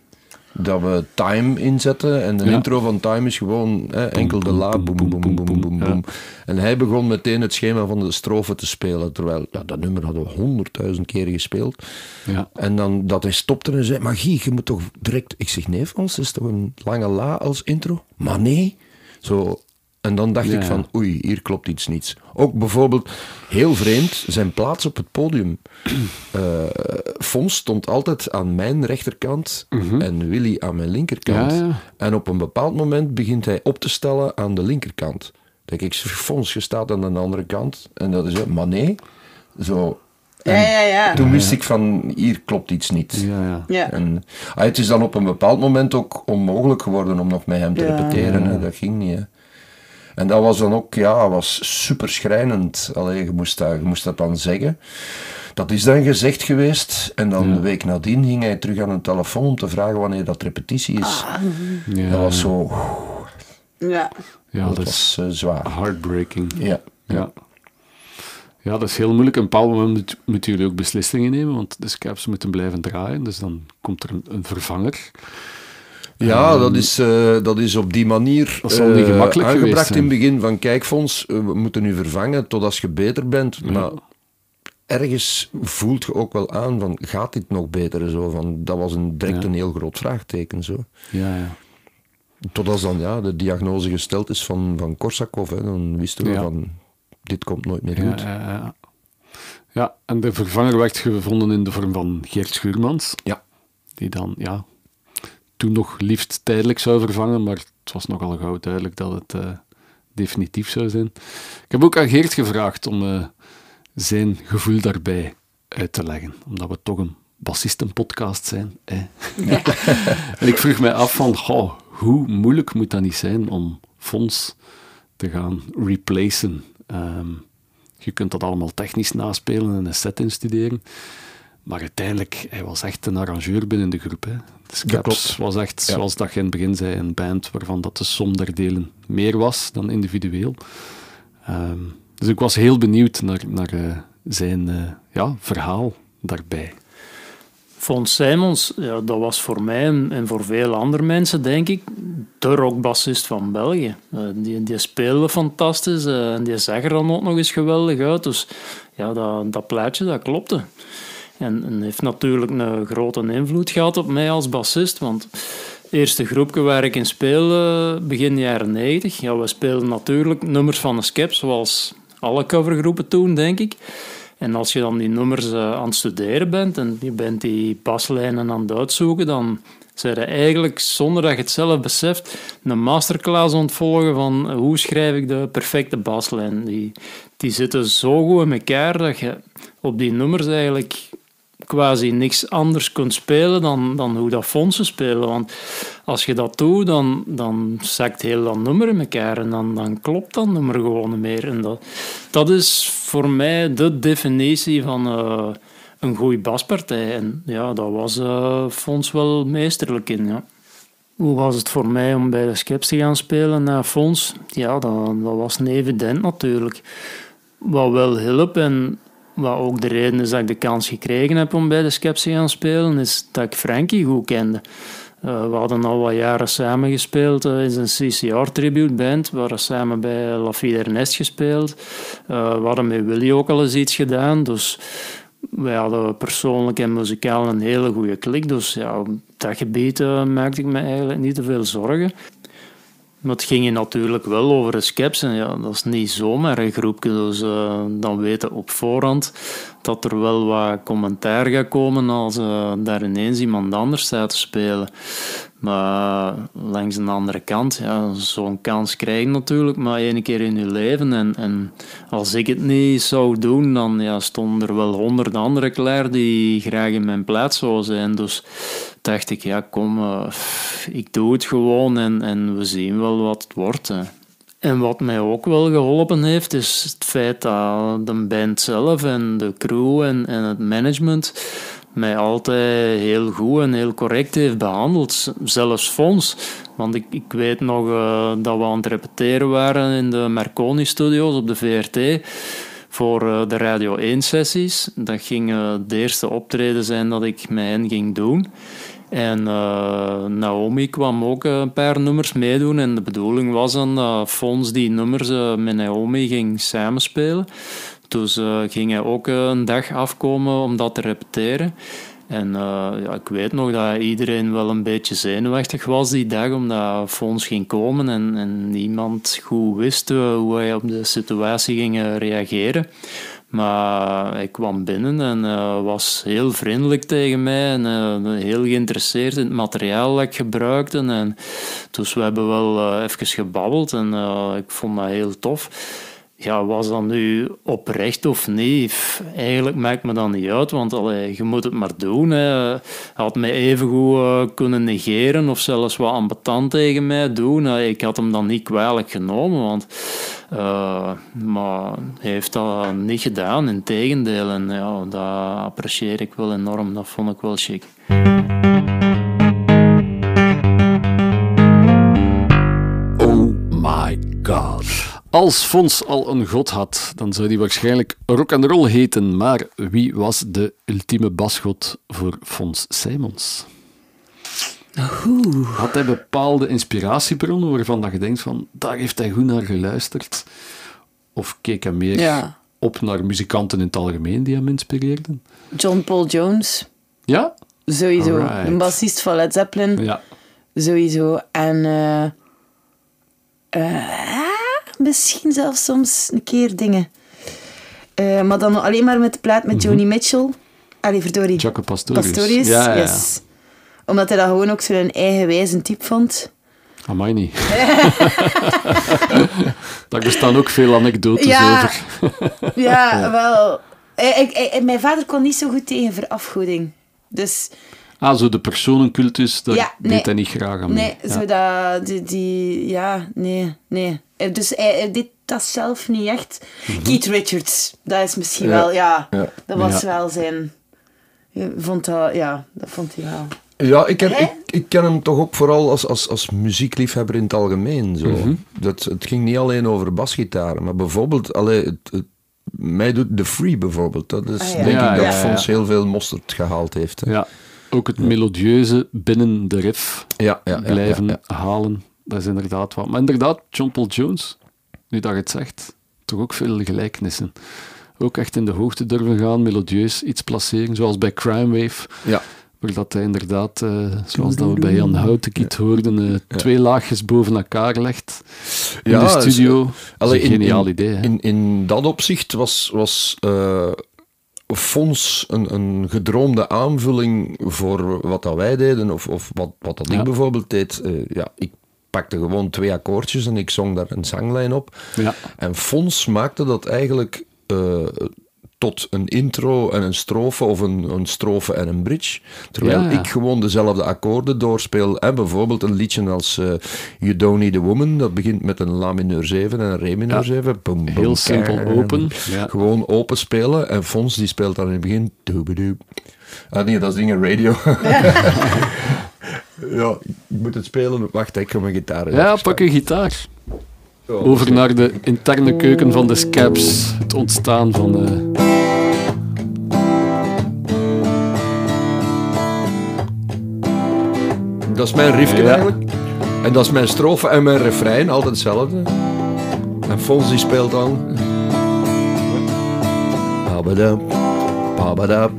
Dat we time inzetten en de ja. intro van time is gewoon hè, enkel de la, boem, boem, boem, boem, boem, boem. En hij begon meteen het schema van de strofe te spelen, terwijl ja, dat nummer hadden we honderdduizend keer gespeeld. Ja. En dan dat hij stopte en zei, maar Guy, je moet toch direct... Ik zeg, nee Frans, is toch een lange la als intro? Maar nee, zo En dan dacht ik van, oei, hier klopt iets niet. Ook bijvoorbeeld, heel vreemd, zijn plaats op het podium. Uh, [CLEARS THROAT] Fons stond altijd aan mijn rechterkant mhm. en Willy aan mijn linkerkant. Ja, en op een bepaald moment begint hij op te stellen aan de linkerkant. denk ik, Fons, je staat aan de andere kant. En dat is, maar nee, zo... ja, ja, ja. Toen wist ik van, hier klopt iets niet. Ja, ja. ja. En, ah, het is dan op een bepaald moment ook onmogelijk geworden om nog met hem te repeteren. Dat ging niet. Hè. En dat was dan ook, ja, was super schrijnend. Allee, je, moest dat, je moest dat dan zeggen. Dat is dan gezegd geweest. En dan ja. de week nadien ging hij terug aan een telefoon om te vragen wanneer dat repetitie is. Ah. Ja. Dat was zo... Ja. Ja, dat, dat was uh, zwaar. Heartbreaking. Ja. ja. Ja, dat is heel moeilijk. Op een bepaald moment moeten jullie ook beslissingen nemen, want de scaps moeten blijven draaien. Dus dan komt er een, een vervanger. Ja, ehm, dat, is, uh, dat is op die manier dat uh, niet gemakkelijk aangebracht in het begin van kijkfonds. Uh, we moeten u vervangen tot als je beter bent. Ja. Maar ergens voelt je ook wel aan van gaat dit nog beter? Zo, van, dat was een, direct ja. een heel groot vraagteken. Zo. Ja, ja. Tot als dan ja, de diagnose gesteld is van, van Korsakov, hè, dan wisten we ja. van dit komt nooit meer goed. Ja, ja, ja, en de vervanger werd gevonden in de vorm van Geert Schuurmans. Ja. Die dan, ja, toen nog liefst tijdelijk zou vervangen, maar het was nogal gauw duidelijk dat het uh, definitief zou zijn. Ik heb ook aan Geert gevraagd om uh, zijn gevoel daarbij uit te leggen, omdat we toch een bassistenpodcast zijn. Eh. Ja. [LAUGHS] en ik vroeg mij af van, goh, hoe moeilijk moet dat niet zijn om Fons te gaan replacen? Um, je kunt dat allemaal technisch naspelen en een set instuderen. Maar uiteindelijk, hij was echt een arrangeur binnen de groep. Hè. Was echt, zoals dat je in het begin zei, een band waarvan dat de som der delen meer was dan individueel. Um, dus ik was heel benieuwd naar, naar uh, zijn uh, ja, verhaal daarbij. Fons Simons, ja, dat was voor mij en, en, voor veel andere mensen, denk ik, de rockbassist van België. Uh, die, die speelde fantastisch en die zag er dan ook nog eens geweldig uit. Dus ja, dat, dat plaatje, dat klopte. En, en, heeft natuurlijk een grote invloed gehad op mij als bassist. Want eerste groepje waar ik in speelde, begin jaren 90, ja, we speelden natuurlijk nummers van de Skep, zoals alle covergroepen toen, denk ik. En als je dan die nummers uh, aan het studeren bent en je bent die baslijnen aan het uitzoeken, dan zijn je eigenlijk, zonder dat je het zelf beseft, een masterclass ontvolgen van hoe schrijf ik de perfecte baslijn. Die, die zitten zo goed in elkaar dat je op die nummers eigenlijk quasi niks anders kunt spelen dan, dan hoe dat fondsen spelen. Want als je dat doet, dan, dan zakt heel dat nummer in elkaar en dan, dan klopt dat nummer gewoon niet meer. En dat, dat is voor mij de definitie van uh, een goede baspartij. En ja, dat was uh, Fons wel meesterlijk in, ja. Hoe was het voor mij om bij de Skeps te gaan spelen na Fons? Ja, dat, dat was niet evident natuurlijk. Wat wel hielp en wat ook de reden is dat ik de kans gekregen heb om bij de Skeps te gaan spelen, is dat ik Frankie goed kende. Uh, we hadden al wat jaren samen gespeeld uh, in een CCR tribute band. We hadden samen bij La Ernest gespeeld. Uh, we hadden met Willy ook al eens iets gedaan. Dus wij hadden persoonlijk en muzikaal een hele goede klik. Dus ja, op dat gebied maakte ik me eigenlijk niet te veel zorgen. Het ging je natuurlijk wel over de skeps. Ja, dat is niet zomaar een groepje. Dus uh, dan weten op voorhand dat er wel wat commentaar gaat komen als uh, daar ineens iemand anders staat te spelen. Maar langs de andere kant, ja, zo'n kans krijg je natuurlijk maar één keer in je leven. En, en als ik het niet zou doen, dan ja, stonden er wel honderd anderen klaar die graag in mijn plaats zouden zijn. Dus dacht ik, ja kom, uh, ik doe het gewoon en, en we zien wel wat het wordt. En wat mij ook wel geholpen heeft, is het feit dat de band zelf en de crew en, en het management mij altijd heel goed en heel correct heeft behandeld. Zelfs Fons. Want ik, ik weet nog uh, dat we aan het repeteren waren in de Marconi-studio's op de VRT voor uh, de Radio 1-sessies. Dat ging de eerste optreden zijn dat ik met hen ging doen. En uh, Naomi kwam ook een paar nummers meedoen. En de bedoeling was dan dat Fons die nummers uh, met Naomi ging samenspelen. Dus uh, ging hij ook een dag afkomen om dat te repeteren. En ja, ik weet nog dat iedereen wel een beetje zenuwachtig was die dag, omdat Fons ging komen en, en niemand goed wist hoe hij op de situatie ging reageren. Maar ik kwam binnen en uh, was heel vriendelijk tegen mij en uh, heel geïnteresseerd in het materiaal dat ik gebruikte. En, dus we hebben wel uh, even gebabbeld en ik vond dat heel tof. Ja, was dat nu oprecht of niet? Eigenlijk maakt me dat niet uit, want allee, je moet het maar doen. Hij had mij even goed uh, kunnen negeren of zelfs wat ambetant tegen mij doen. ik had hem dan niet kwalijk genomen, want, uh, maar hij heeft dat niet gedaan, in tegendeel. En ja, dat apprecieer ik wel enorm, dat vond ik wel chic. Als Fons al een god had, dan zou die waarschijnlijk rock and roll heten. Maar wie was de ultieme basgod voor Fons Simons? Had hij bepaalde inspiratiebronnen waarvan dat je denkt van, daar heeft hij goed naar geluisterd? Of keek hij meer op naar muzikanten in het algemeen die hem inspireerden? John Paul Jones. Ja? Sowieso. Een bassist van Led Zeppelin. Ja. Sowieso. En... Uh, uh, misschien zelfs soms een keer dingen. Uh, maar dan alleen maar met de plaat met Joni mhm. Mitchell. Allee, verdorie. Jaco Pastorius. Pastorius, ja, ja, yes. Omdat hij dat gewoon ook zo'n eigenwijze type vond. Amai niet. [LAUGHS] Daar bestaan ook veel anekdotes over. ja, [LAUGHS] wel. Ik, ik, mijn vader kon niet zo goed tegen verafgoeding. Dus... Ah, zo de personencultus, daar ja, nee, deed hij niet graag aan mee. Nee, zo dat, die, die... Ja, nee, nee. Eh, dus hij, dit dat zelf niet echt. Mm Keith Richards, dat is misschien wel, ja, dat was wel zijn. Vond dat, ja, dat vond hij wel. Ja, ik ken, ik, ik, ken hem toch ook vooral als, als, als muziekliefhebber in het algemeen. Zo. Mhm. dat, het ging niet alleen over basgitaren, maar bijvoorbeeld, allee, het, het, mij doet The Free bijvoorbeeld. Dat is ah, denk ik dat Fons heel veel mosterd gehaald heeft. Ja, ook het melodieuze binnen de riff blijven halen. Dat is inderdaad wat. Maar inderdaad, John Paul Jones, nu dat je het zegt, toch ook veel gelijkenissen. Ook echt in de hoogte durven gaan, melodieus iets placeren, zoals bij Crime Wave. Ja. Waar dat hij inderdaad, uh, zoals dat we bij Jan Houtekiet ja. hoorden, uh, twee laagjes boven elkaar legt in ja, de studio. dat is een geniaal idee. Hè? In, in dat opzicht was, was Fons een, een gedroomde aanvulling voor wat dat wij deden, of, of wat, wat dat ik bijvoorbeeld deed. ja, ik pakte gewoon twee akkoordjes en ik zong daar een zanglijn op. Ja. En Fons maakte dat eigenlijk uh, tot een intro en een strofe of een, een strofe en een bridge. Terwijl ja, ja. ik gewoon dezelfde akkoorden doorspeel. En bijvoorbeeld een liedje als uh, You Don't Need a Woman, dat begint met een La mineur 7 en een Re mineur 7. Boom, boom, Heel simpel open. Gewoon open spelen. En Fons die speelt dan in het begin. Ah nee, dat is dingen radio. [LAUGHS] Ja, ik moet het spelen. Wacht, ik ga mijn gitaar Ja, pak een gitaar. Over naar de interne keuken van de Scabs. Het ontstaan van... Uh... Dat is mijn riffje eigenlijk. En dat is mijn strofe en mijn refrein, altijd hetzelfde. En Fons die speelt dan... Babadab, babadab,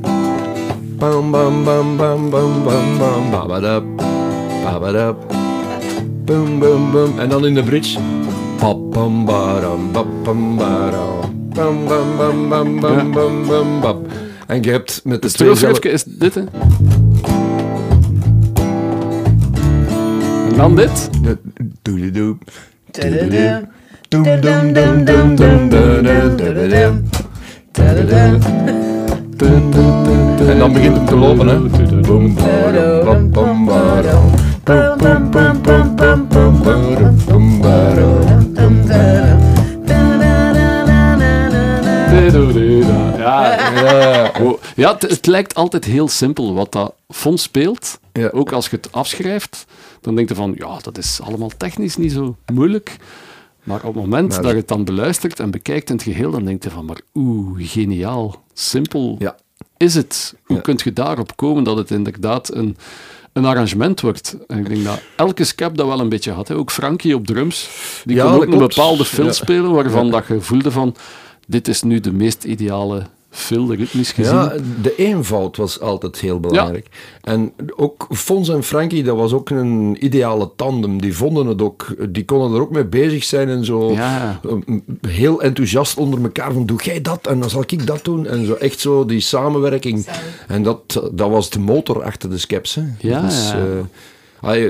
bam bam bam bam bam bam bam. Babadab. Boom, boom, boom. En dan in de bridge. Bam, bam. Bam, bam, bam, bam, bam. En je hebt met de zelf... is dit, hè? En dan dit. En dan begint het te lopen, hè. Ja, ja het, lijkt altijd heel simpel wat dat fonds speelt. Ja. Ook als je het afschrijft, dan denk je van, ja, dat is allemaal technisch niet zo moeilijk. Maar op het moment dat je het dan beluistert en bekijkt in het geheel, dan denk je van, maar oeh, geniaal, simpel ja. is het. Hoe ja. kun je daarop komen dat het inderdaad een een arrangement wordt. En ik denk dat elke scap dat wel een beetje had. Hè. Ook Frankie op drums, die kon ook een bepaalde fill spelen waarvan dat je voelde van dit is nu de meest ideale Phil, ritmisch gezien. Ja, de eenvoud was altijd heel belangrijk. En ook Fons en Frankie, dat was ook een ideale tandem. Die vonden het ook, die konden er ook mee bezig zijn en zo Ja. eh, heel enthousiast onder elkaar van doe jij dat en dan zal ik dat doen. En zo echt zo die samenwerking. En dat, dat was de motor achter de Skeps. Hè. Ja, Dus, ja. eh,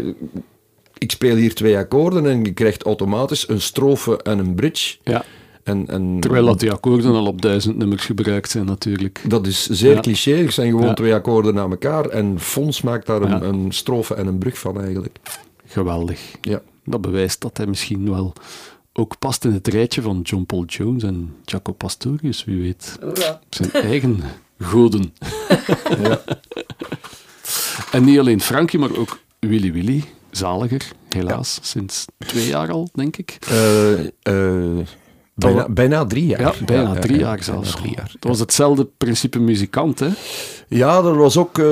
ik speel hier twee akkoorden en je krijgt automatisch een strofe en een bridge. Ja. En, en Terwijl dat die akkoorden al op duizend nummers gebruikt zijn natuurlijk. dat is zeer Ja. cliché. Het zijn gewoon Ja. twee akkoorden na elkaar. En Fons maakt daar een, Ja. een strofe en een brug van eigenlijk. Geweldig. Ja. Dat bewijst dat hij misschien wel ook past in het rijtje van John Paul Jones en Jaco Pastorius, wie weet. Zijn eigen goden. [LAUGHS] En niet alleen Frankie, maar ook Willy Willy, zaliger, helaas, sinds twee jaar al, denk ik. Eh, eh, bijna, drie jaar. Ja, bijna ja, drie ja, jaar zelfs. drie jaar. Dat was hetzelfde principe muzikant, hè? Ja, er was ook... eh,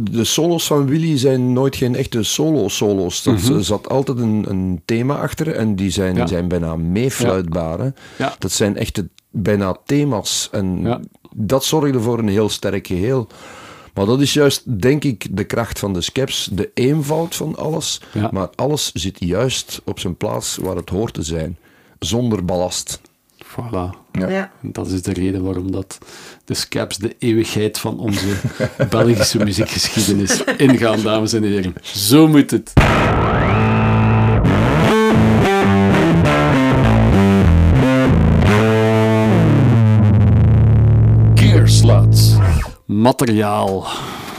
de solos van Willy zijn nooit geen echte solo-solo's. Er Mhm. zat altijd een, een thema achter en die zijn, zijn bijna. Ja. Dat zijn echte bijna thema's. En dat zorgde voor een heel sterk geheel. Maar dat is juist, denk ik, de kracht van de Skeps. De eenvoud van alles. Maar alles zit juist op zijn plaats waar het hoort te zijn. Zonder ballast. Voilà. Ja. Dat is de reden waarom dat de Scaps de eeuwigheid van onze [LAUGHS] Belgische muziekgeschiedenis ingaan, dames en heren. Zo moet het. Materiaal.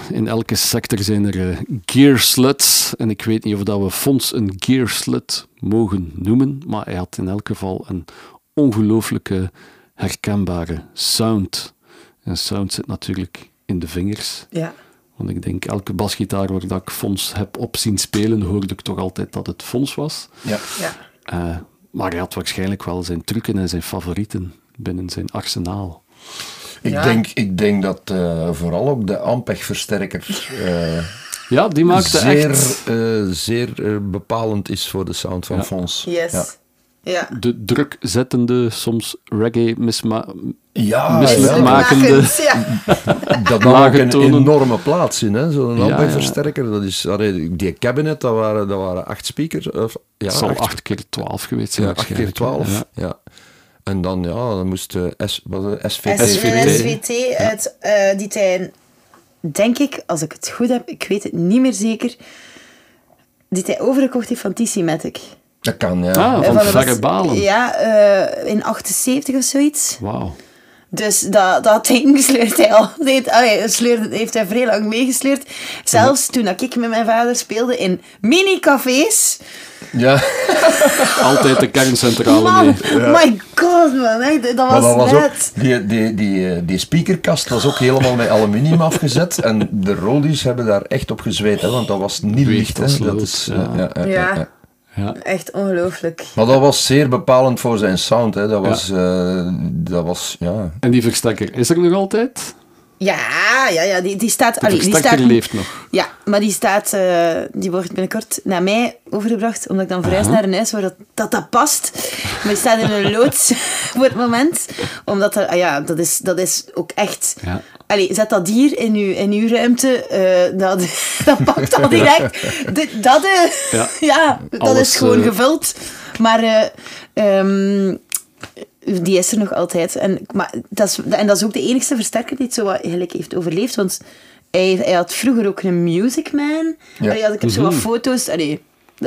In elke sector zijn er eh, gearsluts. En ik weet niet of dat we Fons een gearslut mogen noemen, maar hij had in elk geval een ongelooflijke herkenbare sound. En sound zit natuurlijk in de vingers. Ja. Want ik denk, elke basgitaar waar dat ik Fons heb op zien spelen, hoorde ik toch altijd dat het Fons was. Ja. Ja. Eh, maar hij had waarschijnlijk wel zijn trucken en zijn favorieten binnen zijn arsenaal. Ik, Ja. denk, ik denk dat eh, vooral ook de Ampeg-versterker eh, Ja, die maakte zeer, echt eh, zeer eh, bepalend is voor de sound van Ja. Fons. Yes. Ja. Ja. de drukzettende, soms reggae misma... Ja, ja, ja. [LAUGHS] dat lage een tonen. enorme plaats in. hè. Zo'n Ja, Ampeg-versterker, dat is, die cabinet, dat waren, dat waren acht speakers. Of, ja, Het zal acht, 8 keer 12 geweest zijn. ja, acht keer twaalf. Ja. En dan, ja, dan moest de S, wat, was het? SVT. SVT. Een SVT uit eh, die tijd, denk ik, als ik het goed heb, ik weet het niet meer zeker, die hij overgekocht heeft van TC Matic. Dat kan, ja. Ah, Eh, van verre balen. Ja, eh, in 78 of zoiets. Wauw. Dus dat, dat ding [LAUGHS] sleurt hij al. Heeft, allee, sleurde, heeft hij vrij lang meegesleurd. Zelfs toen dat ik met mijn vader speelde in mini-cafés. Ja. [LAUGHS] Altijd de kerncentrale Man, mee. my god man, hè, dat was, dat was ook, die, die, die, eh, die speakerkast was ook helemaal met aluminium [LAUGHS] afgezet. En de rollies hebben daar echt op gezweet, hè, want dat was niet licht. Hè. Dat is, ja. eh, ja, ja, ja, ja. Ja. Echt ongelooflijk. Maar dat was zeer bepalend voor zijn sound. Hè. Dat was, eh, dat was ja. En die verstekker is er nog altijd? Ja, ja, ja, die, die staat... De allee, die staat leeft nog. Ja, maar die staat... eh, die wordt binnenkort naar mij overgebracht, omdat ik dan verhuis naar een huis waar dat, dat, dat past. Maar die staat in een [LAUGHS] loods [LAUGHS] voor het moment. Omdat er... ah ja, dat is, dat is ook echt... Ja. Allee, zet dat hier in uw, in uw ruimte. eh, dat, [LAUGHS] dat pakt al direct. Dat eh, Ja. ja, dat Alles, is gewoon gevuld. Maar... eh, ehm, die is er nog altijd. En, maar dat is, en dat is ook de enige versterker die het zo wat eigenlijk heeft overleefd. Want hij, hij had vroeger ook een Music Man. Ja. Allee, ik heb zo Mhm. wat foto's. Allee,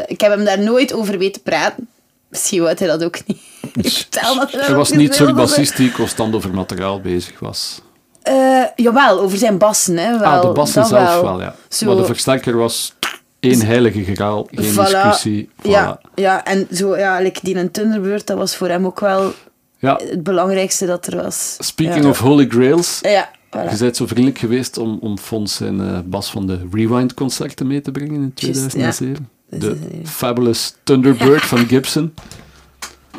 ik heb hem daar nooit over weten praten. Misschien wou hij dat ook niet [LAUGHS] dat Hij was niet zo'n bassist die constant over materiaal bezig was. Eh, jawel, over zijn bassen. Hè, wel, ah, de bassen zelf wel, ja. Zo- Maar de versterker was één heilige graal, geen Voilà. discussie. Voilà. Ja, ja, en zo, ja, like die een Thunderbird, dat was voor hem ook wel Ja. het belangrijkste dat er was. Speaking ja. of Holy Grails, Ja, voilà. je bent zo vriendelijk geweest om, om Fons zijn eh, bas van de Rewind-concerten mee te brengen in Juist, 2007. Dat De een- Fabulous Thunderbird [LAUGHS] van Gibson.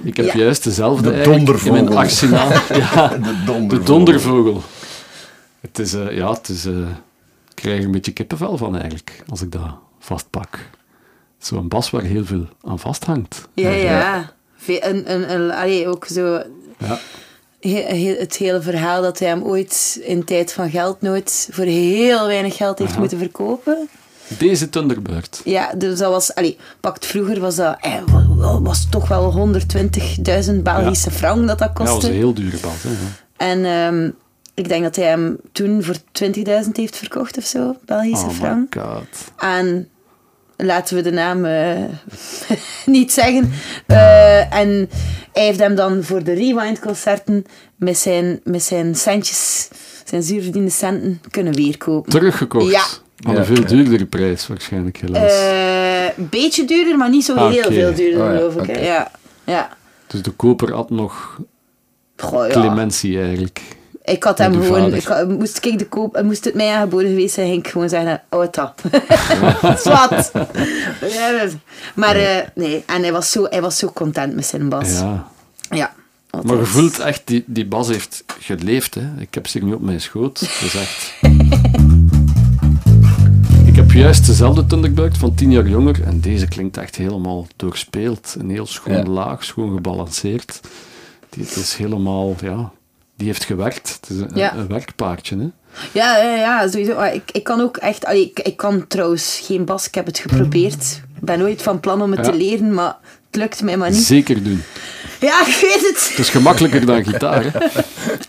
Ik heb Ja. juist dezelfde De eigenlijk dondervogel. in mijn arsenaal. [LAUGHS] ja, De de dondervogel. dondervogel. Het is, eh, ja, het is... eh, ik krijg er een beetje kippenvel van eigenlijk, als ik dat vastpak. Zo'n bas waar heel veel aan vasthangt. Ja, ja. Ve- Een, een, een, allee, ook zo Ja. het hele verhaal dat hij hem ooit in tijd van geldnood voor heel weinig geld heeft moeten verkopen. Deze Thunderbird. Ja, dus dat was, allee, pakt vroeger was dat, eh, was toch wel 120.000 Belgische frank dat dat kostte. Ja, dat was een heel dure bal. En um, ik denk dat hij hem toen voor 20.000 heeft verkocht of zo, Belgische oh frank. God. En laten we de naam uh, [LAUGHS] niet zeggen. Uh, en hij heeft hem dan voor de Rewind-concerten met zijn, met zijn centjes, zijn zuurverdiende centen, kunnen weerkopen. Teruggekocht? Ja. Aan een veel duurdere prijs waarschijnlijk helaas. Een uh, beetje duurder, maar niet zo ah, heel okay. veel duurder oh, ja. geloof ik. Okay. Ja. ja. Dus de koper had nog Goh, ja. clementie eigenlijk. Ik had hem gewoon, ik, moest, ik de koop, moest het mij aangeboden geweest zijn, ging ik gewoon zeggen, oh dat. [LAUGHS] Zwat. [LAUGHS] maar uh, nee, en hij was, zo, hij was zo content met zijn bas. Ja. Ja. Altijd. Maar je voelt echt, die, die bas heeft geleefd. Hè. Ik heb ze nu op mijn schoot. Dat is echt... ik heb juist dezelfde Thunderbird van tien jaar jonger en deze klinkt echt helemaal doorspeeld. Een heel schoon ja. laag, schoon gebalanceerd. Die, het is helemaal, ja, die heeft gewerkt. Het is een, ja. een werkpaardje, hè? Ja, ja, ja sowieso. Ik, ik kan ook echt... Allee, ik, ik kan trouwens geen bas. Ik heb het geprobeerd. Ik ben nooit van plan om het ja. te leren, maar het lukt mij maar niet. Zeker doen. Ja, ik weet het. Het is gemakkelijker dan gitaar, hè?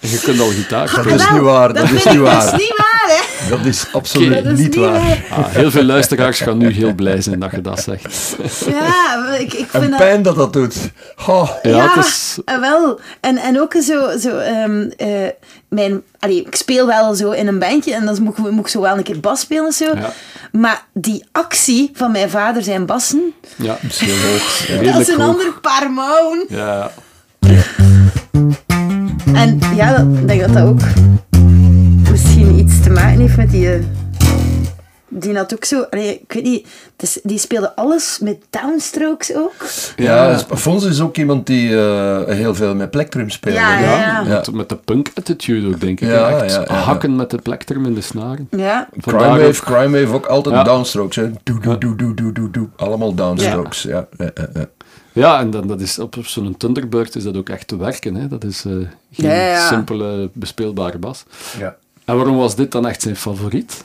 Je kunt al gitaar spelen. Dat is niet waar. Dat, dat is niet waar. Dat is niet waar, hè? Dat is absoluut okay. dat is niet, niet, waar. waar. Ah, heel veel luisteraars gaan nu heel blij zijn dat je dat zegt. Ja, ik, ik vind en pijn dat dat doet. Oh. Ja, ja het is... wel. En, en ook zo... zo um, uh, mijn, allee, ik speel wel zo in een bandje en dan moet, moet ik zo wel een keer bas spelen en zo. Ja. Maar die actie van mijn vader zijn bassen... Ja, is heel hoog. dat is een hoog. ander paar mouwen. Ja. En ja, ik denk dat dat ook misschien iets te maken heeft met die... Die had ook zo... Allee, ik weet niet... Dus die speelde alles met downstrokes ook. Ja, ja. Fons is ook iemand die uh, heel veel met plectrum speelde. Ja, ja, ja. Met, met, de punk attitude ook, denk ik. Ja, Echt ja, hakken met de plectrum in de snaren. Ja. Crime Wave, Crime Wave ook altijd downstrokes. Hè. Doe, doe, doe, doe, doe, doe, doe. Allemaal downstrokes, ja. ja, ja, ja. en dan, dat is, op, op zo'n Thunderbird is dat ook echt te werken. Hè. Dat is uh, geen simpele bespeelbare bas. Ja. En waarom was dit dan echt zijn favoriet?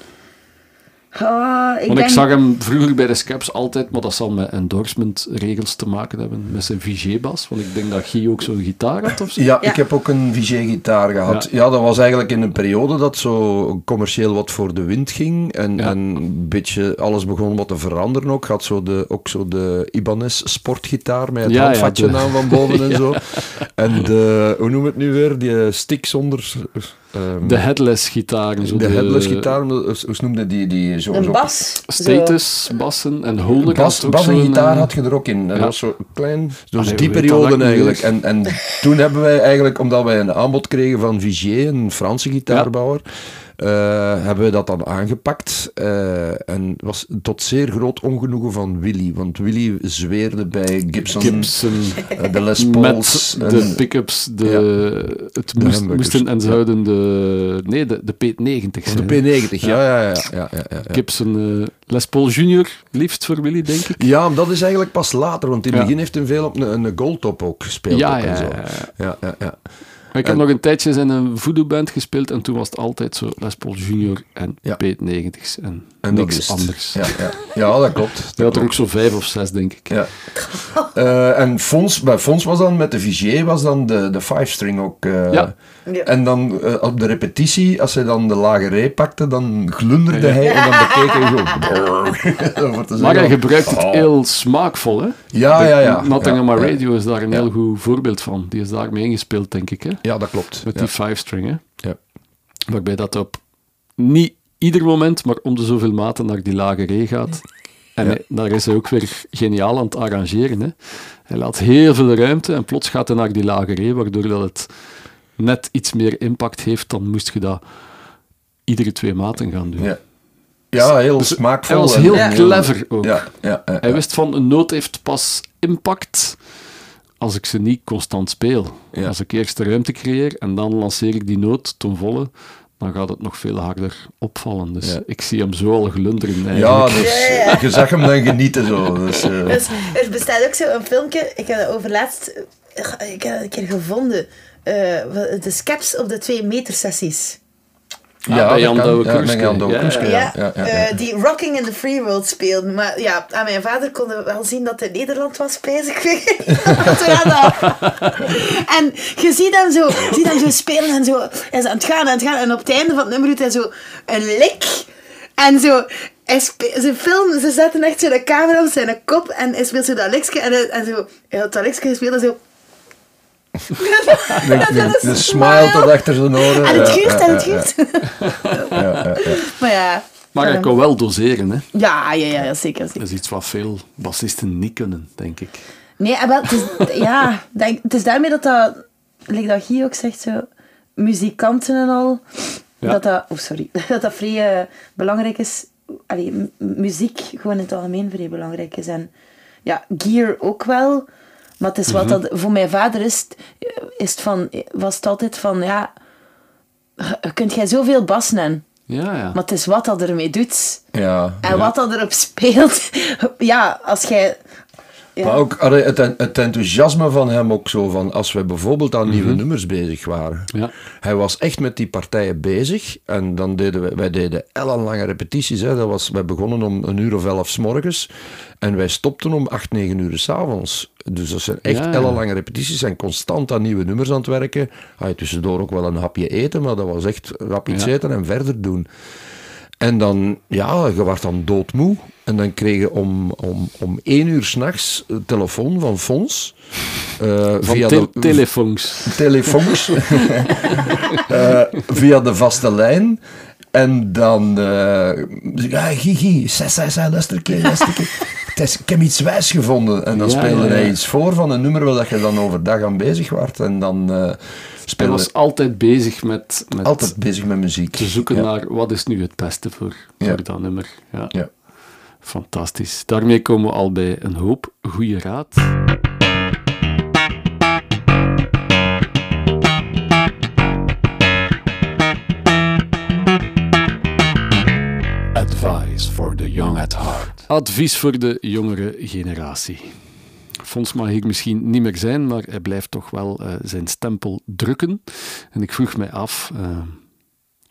Oh, ik Want denk... ik zag hem vroeger bij de Scaps altijd, maar dat zal met endorsement-regels te maken hebben, met zijn Vigé-bas. Want ik denk dat Guy ook zo'n gitaar had of zo. Ja, ja. ik heb ook een Vigé-gitaar gehad. Ja. ja. dat was eigenlijk in een periode dat zo commercieel wat voor de wind ging. En, ja. en een beetje alles begon wat te veranderen ook. Had zo de, ook zo de Ibanez sportgitaar met het handvatje de... aan van boven en [LAUGHS] zo. En de, hoe noem het nu weer? Die stick zonder... Um, de headless gitaar. De, de headless gitaar, hoe noemde die? die zo, een bas. Status, bassen en holen. Bas, bas en gitaar had je er ook in. Dat ja. was zo klein. Dus die periode eigenlijk. En, en [LAUGHS] toen hebben wij eigenlijk, omdat wij een aanbod kregen van Vigier, een Franse gitaarbouwer, ja. Uh, hebben we dat dan aangepakt. Uh, en was tot zeer groot ongenoegen van Willy. Want Willy zweerde bij Gibson, Gibson uh, de Les Pauls. Met de pickups, de, ja, het moest, moesten en zouden de... Nee, de, de P90 De P90, ja, ja, ja. ja, ja, ja Gibson Les Paul Junior, liefst voor Willy, denk ik. Ja, dat is eigenlijk pas later. Want in het begin heeft hij veel op een, een goldtop ook gespeeld. Ja, ja, en zo. ja, ja, ja. Ik heb nog een tijdje in een voodoo-band gespeeld en toen was het altijd zo Les Paul Junior en ja. P90's en, en niks anders. Ja, ja. ja, dat klopt. Dat [LAUGHS] Hij had er ook zo vijf of zes, denk ik. Ja. uh, en Fons, bij Fons was dan met de Vigier was dan de, de five-string ook. Uh, ja. En dan uh, op de repetitie, als hij dan de lage ree pakte, dan glunderde hij en dan bekeek hij zo. [LAUGHS] maar hij gebruikt het oh. heel smaakvol, hè? Ja, ja, ja. Nottingham ja, Radio is daar een heel goed voorbeeld van. Die is daarmee ingespeeld, denk ik, hè? Ja, dat klopt. Met die five-string, hè? Ja. Waarbij dat op niet ieder moment, maar om de zoveel maten naar die lage ree gaat. En hij, daar is hij ook weer geniaal aan het arrangeren. Hè. Hij laat heel veel ruimte en plots gaat hij naar die lage ree, waardoor dat het net iets meer impact heeft, dan moest je dat iedere twee maten gaan doen. Ja, ja heel dus smaakvol. Hij was heel en, clever ook. Ja, ja, ja, hij wist van, een noot heeft pas impact als ik ze niet constant speel. Als ik eerst de ruimte creëer en dan lanceer ik die noot ten volle, dan gaat het nog veel harder opvallen. Dus ik zie hem zo al glunderen eigenlijk. Ja, dus, je zag hem dan genieten zo. Dus, uh... er bestaat ook zo een filmpje, ik heb het overlaatst ik heb het een keer gevonden de skeps op de twee meter sessies. Ja, bij Jan Douwe ja, ja, ja, uh, die Rocking in the Free World speelde. Maar ja, aan mijn vader konden wel zien dat hij in Nederland was, bezig. [LAUGHS] en je ziet hem, zo, ziet hem zo spelen en zo. Hij is aan het gaan en het gaan. En op het einde van het nummer doet hij zo een lik. En zo, hij ze, film, ze zetten echt zo de camera op zijn kop en hij speelt zo dat likje. En, en zo, hij had dat likje gespeeld en zo... [LAUGHS] de, de, smile tot achter zijn oren. En het geeft, en het geeft. Maar ja... Maar hij kan wel doseren, hè? Ja, ja, ja, zeker, zeker. Dat is iets wat veel bassisten niet kunnen, denk ik. Nee, wel, het is, [LAUGHS] ja, denk, het is daarmee dat dat, like dat Guy ook zegt, zo, muzikanten en al, dat dat, oh sorry, [LAUGHS] dat dat vrij uh, belangrijk is. Allee, muziek gewoon in het algemeen vrij belangrijk is. En ja, gear ook wel. Maar het is wat mhm. dat, voor mijn vader is, is het van, was het altijd van, ja, kunt jij zoveel bassen Ja, ja. Maar het is wat dat ermee doet. Ja, en wat dat erop speelt. [LAUGHS] ja, als jij maar ook het, het, enthousiasme van hem ook zo van als we bijvoorbeeld aan nieuwe mhm. nummers bezig waren. Ja. Hij was echt met die partijen bezig en dan deden wij, wij deden ellenlange repetities. Hè. Dat was, wij begonnen om een uur of elf s morgens en wij stopten om acht, negen uur s avonds. Dus dat zijn echt ja, ellenlange repetities en constant aan nieuwe nummers aan het werken. Had je tussendoor ook wel een hapje eten, maar dat was echt rap iets eten en verder doen. En dan, ja, je werd dan doodmoe. En dan kreeg je om, om, om één uur s'nachts telefoon van Fons. Uh, via te de telefoons. Telefoons. uh, [LAUGHS] via de vaste lijn. En dan... Uh, ja, Gigi, luister een keer, luister een keer. Ik heb iets wijs gevonden. En dan ja, speelde hij iets voor van een nummer waar je dan overdag aan bezig was. En dan... Uh, hij was altijd bezig met, met... Altijd bezig met muziek. Te zoeken naar wat is nu het beste voor, voor dat nummer. Ja. ja. Fantastisch. Daarmee komen we al bij een hoop goede raad. Advice for the young at heart. Advies voor de jongere generatie. Fons mag hier misschien niet meer zijn, maar hij blijft toch wel uh, zijn stempel drukken. En ik vroeg mij af, uh,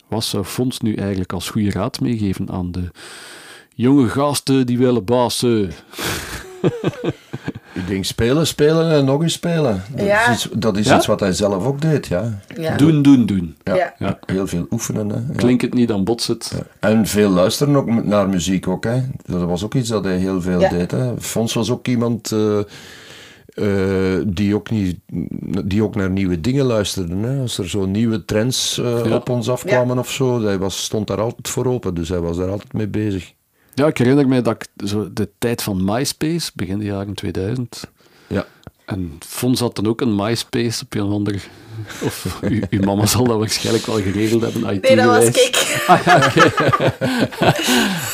wat zou Fons nu eigenlijk als goede raad meegeven aan de jonge gasten die willen bassen? [LAUGHS] Ik denk spelen, spelen en nog eens spelen. Dat ja. is, iets, dat is iets wat hij zelf ook deed, ja. ja. Doen, doen, doen. Ja. ja. Heel veel oefenen. Hè. Klinkt het niet, dan botst het. En veel luisteren ook naar muziek ook. Hè. Dat was ook iets dat hij heel veel deed. Hè. Fons was ook iemand... Uh, uh, die, ook niet, die ook naar nieuwe dingen luisterde. Hè. Als er zo nieuwe trends uh, op ons afkwamen of zo, hij was, stond daar altijd voor open. Dus hij was daar altijd mee bezig. Ja, ik herinner me dat ik zo de tijd van MySpace, begin de jaren 2000. Ja. En Fons had dan ook een MySpace op een ander. Of uw, mama zal dat waarschijnlijk wel geregeld hebben. IT nee, dat was ik. [LAUGHS] Ah, ja, [LAUGHS]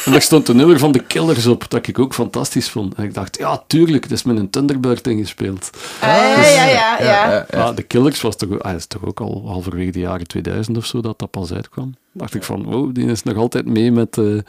en daar stond de nummer van de Killers op, dat ik ook fantastisch vond. En ik dacht, ja, tuurlijk, het is met een Thunderbird ingespeeld. Ah, ja, dus- ja, ja, ja, ja. de Killers was toch, ah, is toch ook al halverwege de jaren 2000 of zo dat dat pas uitkwam. dacht ik van, oh, die is nog altijd mee met... Uh,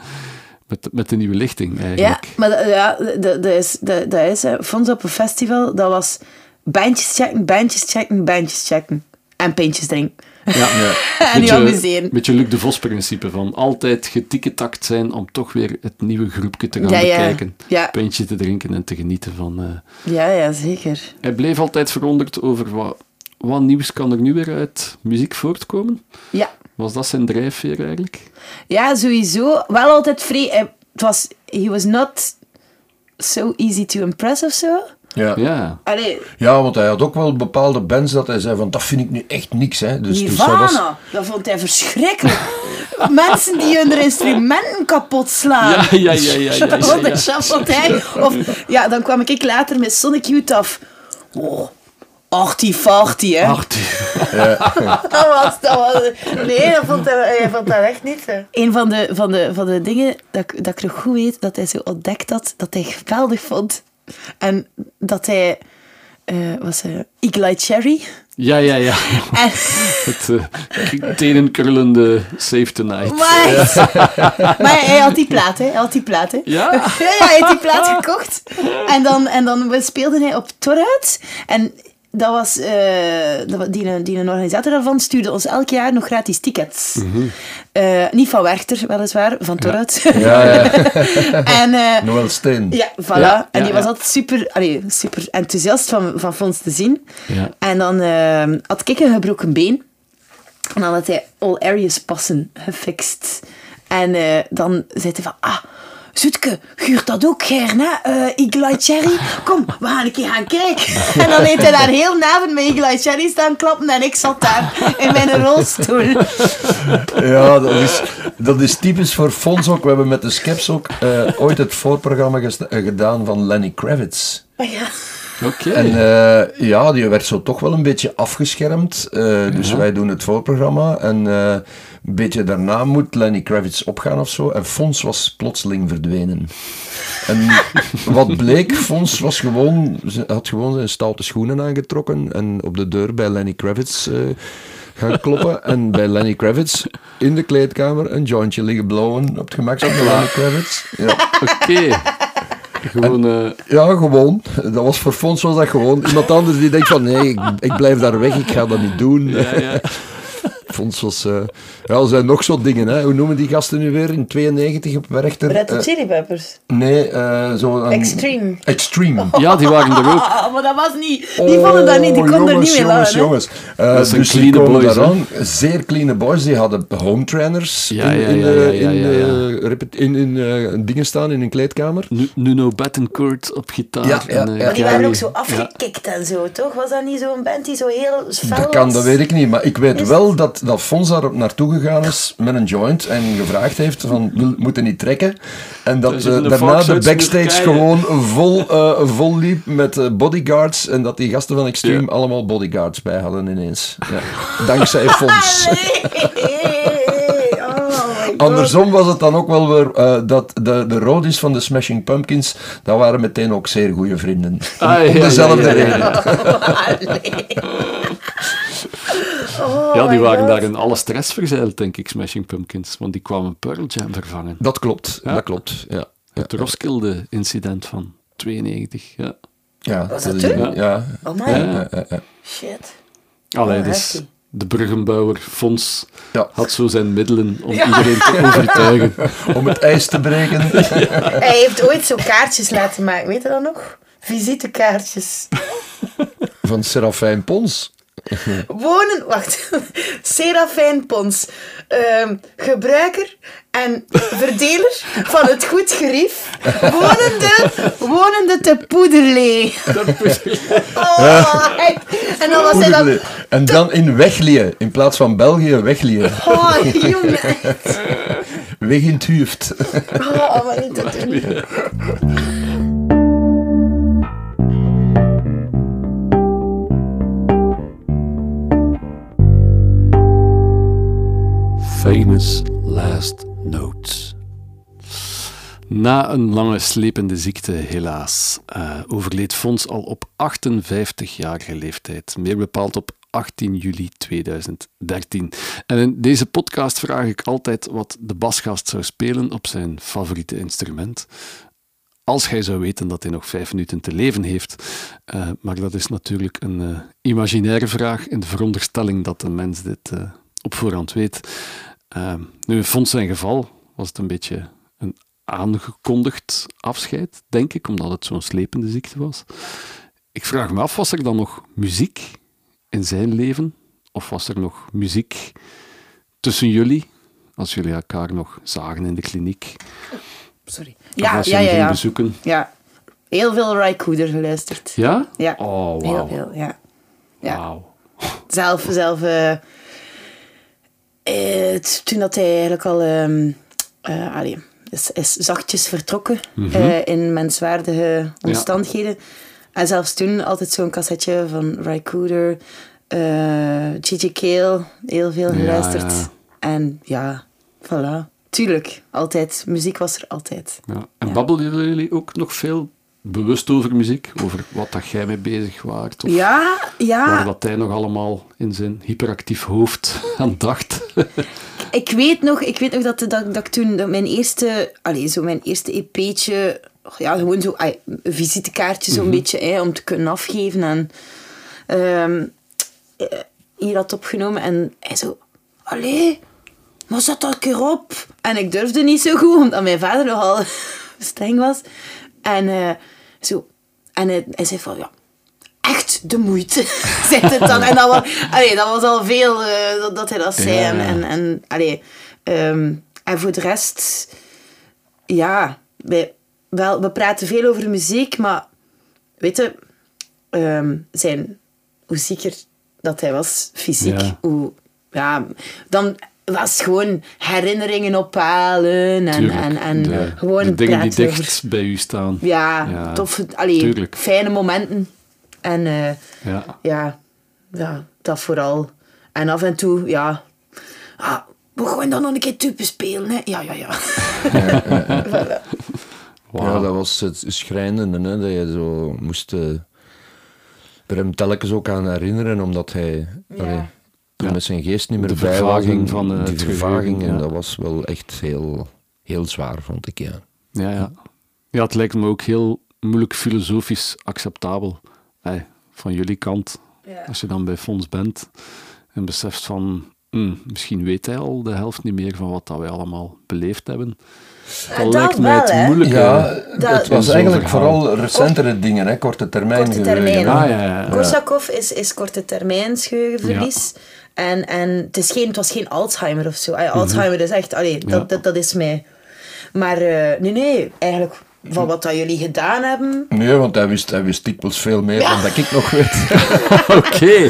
met, met de nieuwe lichting eigenlijk. Ja, maar ja, dat is, dat is Fonds op een festival, dat was bandjes checken, bandjes checken, bandjes checken. En pintjes drinken. Ja, ja. [LAUGHS] en je amuseren. Beetje Luc de Vos-principe van altijd getiketakt zijn om toch weer het nieuwe groepje te gaan bekijken. Ja. Pintje te drinken en te genieten van... Uh... Ja, ja, zeker. Hij bleef altijd verwonderd over wat, wat nieuws kan er nu weer uit muziek voortkomen. Ja. Was dat zijn drijfveer eigenlijk? Ja, sowieso. Wel altijd vrij... Eh, het was... He was not so easy to impress of zo. Ja. Ja. Allee. ja, want hij had ook wel bepaalde bands dat hij zei van dat vind ik nu echt niks. Hè. Dus, Nirvana, dus dat, was... dat vond hij verschrikkelijk. [LAUGHS] Mensen die hun instrumenten kapot slaan. Ja, ja, ja. ja, ja, [LAUGHS] ja, ja. Of, ja, dan kwam ik later met Sonic Youth af. Oh, Artifarty, hè? Artie. Ja. [LAUGHS] dat, was, dat was... Nee, dat vond hij, vond dat echt niet. Hè. Een van de, van, de, van de dingen dat, dat ik nog goed weet, dat hij zo ontdekt had, dat hij geweldig vond. En dat hij... Uh, was uh, Eagle Cherry. Ja, ja, ja. En... Het uh, tenenkrullende Save Tonight. Maar, [LAUGHS] maar hij had die plaat, hè. Hij had die plaat, hè. Ja? [LAUGHS] ja, hij had die plaat gekocht. En dan, en dan speelde hij op Torhout. En dat was, uh, die, die een organisator daarvan stuurde ons elk jaar nog gratis tickets. Mm niet van Werchter, weliswaar, van Torhout. Ja, ja. [LAUGHS] en, uh, Noël Steen. Ja, voilà. en die was altijd super, allee, super enthousiast van, van Fons te zien. En dan had ik een gebroken been. En dan had hij all areas passen gefixt. En dan zei hij van, ah Zoetke, huurt dat ook, Gern, hè? Uh, Eagle Cherry? Kom, we gaan een keer gaan kijken. En dan heeft hij daar heel navond met Eagle Cherry staan klappen en ik zat daar in mijn rolstoel. Ja, dat is, dat is typisch voor Fons ook. We hebben met de Skeps ook uh, ooit het voorprogramma eh, gedaan van Lenny Kravitz. Oh ja. Oké. En uh, ja, die werd zo toch wel een beetje afgeschermd. Uh, dus wij doen het voorprogramma. En uh, een beetje daarna moet Lenny Kravitz opgaan of zo. En Fons was plotseling verdwenen. En [LAUGHS] wat bleek, Fons was gewoon, had gewoon zijn stoute schoenen aangetrokken. En op de deur bij Lenny Kravitz gaan kloppen. En bij Lenny Kravitz in de kleedkamer een jointje liggen blowen op het gemak van Lenny Kravitz. Ja. Oké. Gewoon, uh... Ja, gewoon. Dat was voor Fons was dat gewoon. Iemand anders die denkt van nee, ik, ik blijf daar weg, ik ga dat niet doen. Ja, ja. [LAUGHS] Fons was... Uh, ja, er zijn nog zo dingen, hè. Hoe noemen die gasten nu weer? In 92 op Werchter. Red Hot Chili Peppers? Nee, uh, zo... Een, Extreme. Extreme. [LAUGHS] Ja, die waren er ook. maar dat was niet... Die vonden dat niet, die konden er niet meer Jongens, jongens. Uh, dat dus komen boys, daaraan. Zeer clean boys. Die hadden home trainers ja, in, in, in, in, in dingen staan, in een kleedkamer. Nuno Bettencourt op gitaar. Ja, ja, en, maar die waren ook zo afgekikt en zo, toch? Was dat niet zo'n band die zo heel fel Dat kan, dat weet ik niet. Maar ik weet wel dat dat, Fons daar naartoe gegaan is met een joint en gevraagd heeft van, we moeten niet trekken. En dat uh, daarna de backstage gewoon vol, uh, vol liep met uh, bodyguards en dat die gasten van Extreme allemaal bodyguards bij hadden ineens. Ja. Dankzij [LAUGHS] Fons. Oh Andersom was het dan ook wel weer uh, dat de, de Rodis van de Smashing Pumpkins, dat waren meteen ook zeer goede vrienden. Om, ah, ja, dezelfde ja, ja, reden. [LAUGHS] Oh ja, die waren daar in alle stress verzeild, denk ik, Smashing Pumpkins. Want die kwamen Pearl Jam vervangen. Dat klopt, dat klopt, ja. Het Roskilde-incident van 92, ja. Ja, Was dat, toen? Ja. Oh my. Shit. Allee, oh, dus de Bruggenbouwer Fons had zo zijn middelen om iedereen te overtuigen. [LAUGHS] om het ijs te breken. [LAUGHS] Hij heeft ooit zo kaartjes laten maken, weet je dat nog? Visitekaartjes. Van Serafijn Pons. [LAUGHS] Wonen, wacht, [LAUGHS] Serafijn Pons, ehm, gebruiker en verdeler van het goed gerief, wonende, wonende te Poederlee. Oh, en dan was hij dan... En dan in Weglië, in plaats van België, Weglië. Oh, jongen. Weg in het hoofd. Oh, maar niet te doen. Famous Last Notes. Na een lange slepende ziekte, helaas, uh, overleed Fons al op 58-jarige leeftijd. Meer bepaald op 18 juli 2013. En in deze podcast vraag ik altijd wat de basgast zou spelen op zijn favoriete instrument. Als hij zou weten dat hij nog vijf minuten te leven heeft. Uh, maar dat is natuurlijk een uh, imaginaire vraag in de veronderstelling dat de mens dit op voorhand weet. Uh, nu, in Fons zijn geval was het een beetje een aangekondigd afscheid, denk ik, omdat het zo'n slepende ziekte was. Ik vraag me af, was er dan nog muziek in zijn leven? Of was er nog muziek tussen jullie, als jullie elkaar nog zagen in de kliniek? Sorry. Ja, als ja, ja, ja. bezoeken? Ja. Heel veel Raikouder geluisterd. Ja? Ja. Oh, wow. Heel veel, ja. ja. Wauw. Zelf, zelf uh, uh, toen dat hij eigenlijk al um, uh, allee, is, is, zachtjes vertrokken mm -hmm. uh, in menswaardige omstandigheden. Ja. En zelfs toen altijd zo'n cassetje van Ry Cooder, Gigi Kale, heel veel geluisterd. Ja, ja. En ja, voilà. Tuurlijk, altijd. Muziek was er altijd. Ja. En babbelden jullie ook nog veel bewust over muziek? Over wat dat jij mee bezig waart? Of ja, ja. Waar dat hij nog allemaal in zijn hyperactief hoofd [LAUGHS] aan dacht? ik, weet nog, ik weet nog dat, dat, dat ik toen dat mijn eerste, allez, zo mijn eerste EP'tje, ja, gewoon zo ay, visitekaartje zo'n mm -hmm. beetje, hè, om te kunnen afgeven. En, ehm, eh, hier had opgenomen. En hij zo, allee, maar zet dat een keer op. En ik durfde niet zo goed, omdat mijn vader nogal [LAUGHS] streng was. En uh, zo, en hij, hij zei van, ja, echt de moeite, [LAUGHS] zei het dan. En dat was, allee, dat was al veel uh, dat, hij dat zei. Ja. En, en, allee, um, en voor de rest, ja, wij, wel, we praten veel over muziek, maar weet je, um, zijn, hoe zieker dat hij was, fysiek, ja. hoe, ja, dan was gewoon herinneringen ophalen en, Tuurlijk, en, en de, gewoon de dingen die dicht over, bij u staan. Ja, ja tof, allee, tuurlijk. fijne momenten. En uh, ja. ja. Ja, dat vooral. En af en toe, ja... Ah, we gaan dan nog een keer tupen spelen, hè. Ja, ja, ja. ja, ja. voilà. wow. ja dat was het schrijnende, hè, dat je zo moest... Uh, er hem telkens ook aan herinneren, omdat hij... Ja. Allee, toen met zijn geest niet meer de vervaging van uh, die vervaging, en ja. dat was wel echt heel, heel zwaar, vond ik, ja. Ja, ja. Ja, het lijkt me ook heel moeilijk filosofisch acceptabel hey, van jullie kant. Ja. Als je dan bij Fons bent en beseft van, hm, misschien weet hij al de helft niet meer van wat dat wij allemaal beleefd hebben. Dat, dat lijkt wel, mij het hè? moeilijke. Ja, Dat- het was eigenlijk verhaal. vooral recentere dingen, hè, korte termijn. Korte termijn. Ah, ja, ja, ja. Korsakoff is, is korte termijn geheugenverlies. En, en het, is geen, het was geen Alzheimer of zo. Allee, Alzheimer is echt, allee, dat, Ja. dat, dat is mij. Maar eh, nee, nee, eigenlijk van wat dat jullie gedaan hebben. Nee, want hij wist, hij wist dikwijls veel meer dan dat ik nog weet. [LAUGHS] Oké.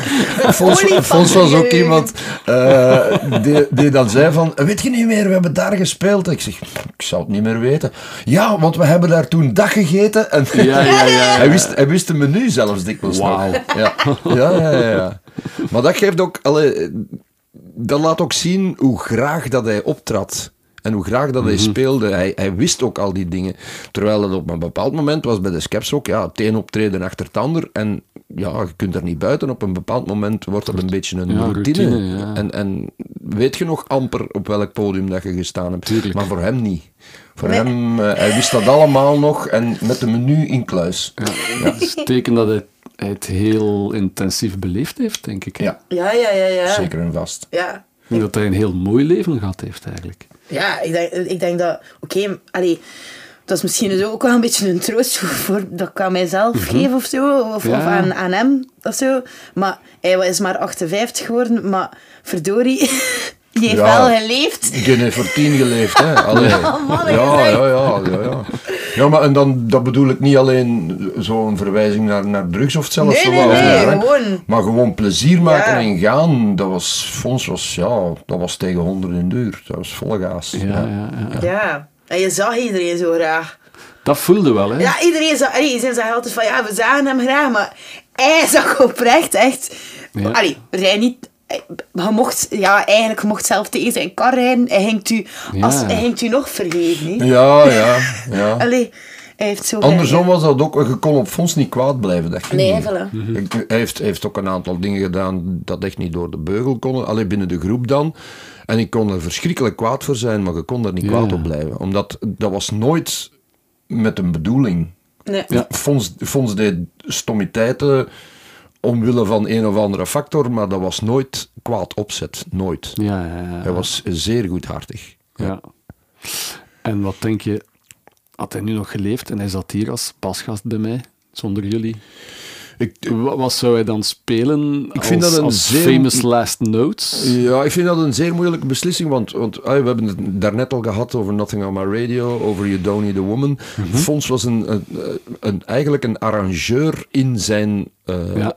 Fons, was ook iemand eh, die, die dan zei van, weet je niet meer, we hebben daar gespeeld. Ik zeg, ik zou het niet meer weten. Ja, want we hebben daar toen dag gegeten. En Ja, ja, ja, ja. [LAUGHS] Hij, wist, hij wist de menu zelfs dikwijls nog. Ja. Ja, ja, ja, ja. Maar dat geeft ook, allee, dat laat ook zien hoe graag dat hij optrad. En hoe graag dat hij speelde. Hij, hij wist ook al die dingen. Terwijl het op een bepaald moment was bij de Skeps ook, ja, het een optreden achter het ander. En ja, je kunt er niet buiten. Op een bepaald moment wordt dat een beetje een Ja, routine. routine, ja. en, en weet je nog amper op welk podium dat je gestaan hebt. Tuurlijk. Maar voor hem niet. Voor Nee. hem, eh, hij wist dat allemaal nog en met de menu in kluis. Ja. Dat is teken dat hij, het heel intensief beleefd heeft, denk ik. Ja, Ja, ja, ja, ja. zeker en vast. Ja, Ik denk dat hij een heel mooi leven gehad heeft, eigenlijk. ja ik, denk, ik denk dat... Oké, allee, dat is misschien dus ook wel een beetje een troost voor, dat ik aan mijzelf geef of zo. Of, Ja. of aan, aan hem of zo. Maar hij is maar 58 geworden. Maar verdorie, [LAUGHS] die heeft Ja. wel geleefd. Die heeft voor tien geleefd, hè? [LAUGHS] Allee. Oh, man, ja, ja, ja, ja, ja. Ja, maar en dan, dat bedoel ik niet alleen zo'n verwijzing naar, naar drugs of zelfs Nee, zo gewoon. Maar gewoon plezier maken Ja. en gaan, dat was, Fons was, ja, dat was tegen honderden uur. Dat was volle gaas. Ja, ja, ja. Ja, en je zag iedereen zo graag. Dat voelde wel, hè? Ja, iedereen zag, allee, iedereen zag altijd van, ja, we zagen hem graag, maar hij zag oprecht echt... Ja. Allee, rij niet... Je mocht, ja, eigenlijk, je mocht zelf tegen zijn kar rijden. Hij ging u, Ja. als, hij u nog vergeven, hè. Ja, ja, ja. [LAUGHS] Allee, hij heeft zo... Andersom was dat ook, je kon op Fons niet kwaad blijven. Dat Nee, niet. voilà. Ik- Hij heeft, hij heeft ook een aantal dingen gedaan dat echt niet door de beugel konden. Alleen binnen de groep dan. En ik kon er verschrikkelijk kwaad voor zijn, maar je kon er niet Ja. kwaad op blijven. Omdat dat was nooit met een bedoeling. Nee. Ja. Fons, Fons deed stommiteiten omwille van een of andere factor, maar dat was nooit kwaad opzet. Nooit. Ja, ja, ja. Hij was zeer goedhartig. Ja. En wat denk je, had hij nu nog geleefd en hij zat hier als pasgast bij mij, zonder jullie? Ik, Wa- Wat zou hij dan spelen Ik als, vind dat een als zeer- famous last notes? Ja, ik vind dat een zeer moeilijke beslissing, want, want ah, we hebben het daarnet al gehad over Nothing on My Radio, over You Don't Need a Woman. Fons was een, een, een- eigenlijk een arrangeur in zijn Ja.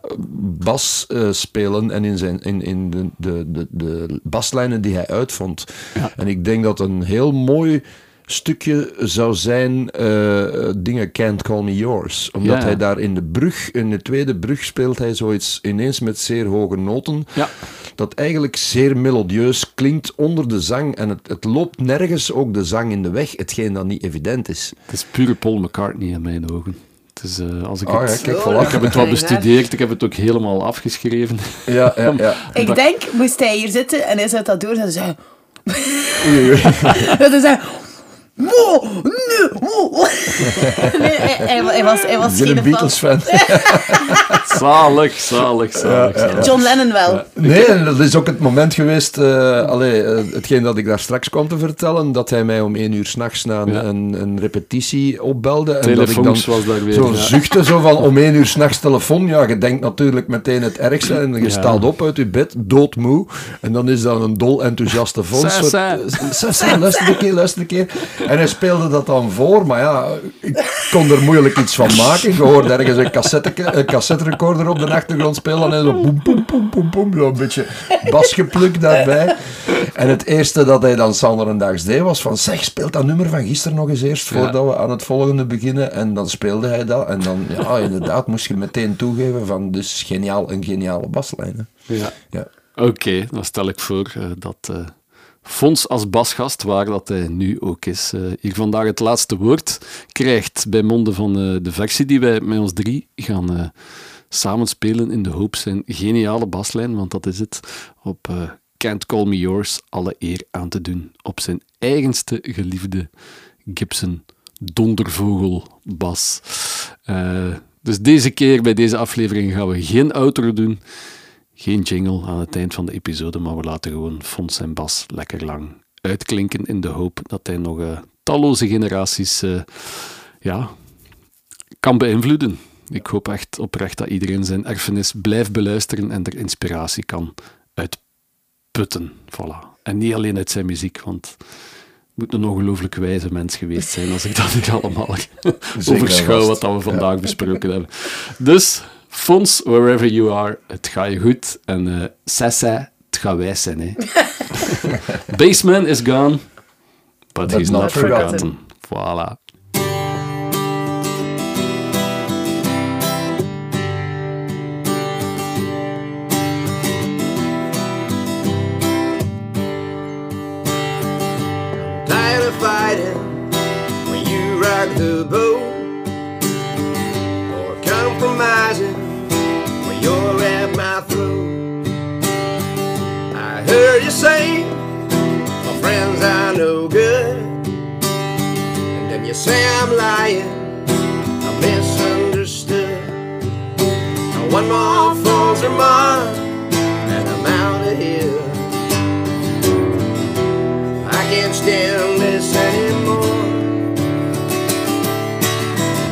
bas eh, spelen en in, zijn, in, in de, de, de, de baslijnen die hij uitvond. Ja. En ik denk dat een heel mooi stukje zou zijn eh, dingen Can't Call Me Yours. Omdat Ja. hij daar in de brug, in de tweede brug speelt hij zoiets ineens met zeer hoge noten Ja. dat eigenlijk zeer melodieus klinkt onder de zang. En het, het loopt nergens ook de zang in de weg, hetgeen dat niet evident is. Het is pure Paul McCartney in mijn ogen. Het is, eh, als ik, Ah, het, ja, kijk, Oh, voilà. ik heb het wat bestudeerd, ik heb het ook helemaal afgeschreven. Ja, ja, ja. [LAUGHS] Ik denk, moest hij hier zitten en hij zet dat door, dan zei Dat hij zei... [LAUGHS] Wow, [LAUGHS] nee, wow. Nee, hij, was, hij was geen een Beatles-fan. [LAUGHS] zalig, zalig, zalig, John Lennon wel. Nee, dat is ook het moment geweest, uh, allee, uh, hetgeen dat ik daar straks kwam te vertellen, dat hij mij om één uur s'nachts na een, ja. een, een, repetitie opbelde. En dat ik dan was daar weer, zo ja. zuchtte, zo van om één uur s'nachts telefoon. Ja, je denkt natuurlijk meteen het ergste en je ja. staat op uit je bed, doodmoe. En dan is dat een dol enthousiaste vond. Luister een keer, luister een keer. En hij speelde dat dan voor, maar ja, ik kon er moeilijk iets van maken. Je hoorde ergens een, cassette, een cassette recorder op de achtergrond spelen en zo boem, boem, boem, boem, boem, zo een beetje basgepluk daarbij. En het eerste dat hij dan Sanderendaags deed was van, zeg, speelt dat nummer van gisteren nog eens eerst, voordat we aan het volgende beginnen. En dan speelde hij dat. En dan, ja, inderdaad, moest je meteen toegeven van, dus geniaal, een geniale baslijn. Hè. Ja. ja. Oké, dan stel ik voor uh, dat... Uh... Fons als basgast, waar dat hij nu ook is, uh, hier vandaag het laatste woord krijgt bij monden van uh, de versie die wij met ons drie gaan uh, samenspelen in de hoop zijn geniale baslijn, want dat is het, op Can't Call Me Yours alle eer aan te doen. Op zijn eigenste geliefde Gibson dondervogel bas. dus deze keer bij deze aflevering gaan we geen outro doen. Geen jingle aan het eind van de episode, maar we laten gewoon Fons en Bas lekker lang uitklinken in de hoop dat hij nog uh, talloze generaties uh, ja, kan beïnvloeden. Ik hoop echt oprecht dat iedereen zijn erfenis blijft beluisteren en er inspiratie kan uitputten. Voilà. En niet alleen uit zijn muziek, want het moet een ongelooflijk wijze mens geweest zijn als ik dat hier allemaal overschouw wat we vandaag besproken hebben. Dus Fons, wherever you are, het gaat je goed. En uh, Sessa, het gaat wij zijn. Hè. [LAUGHS] Baseman is gone, but, but he's not, not forgotten. forgotten. Voilà. Tired of fighting when you rock the boat or compromising say I'm lying, I'm misunderstood. Now one more false remark, and I'm out of here. I can't stand this anymore.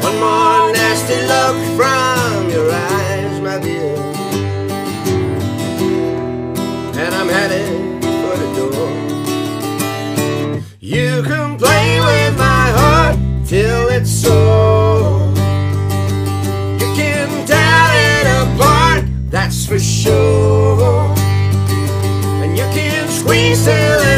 One more nasty look from your eyes my dear. And I'm headed for the door. You can Still.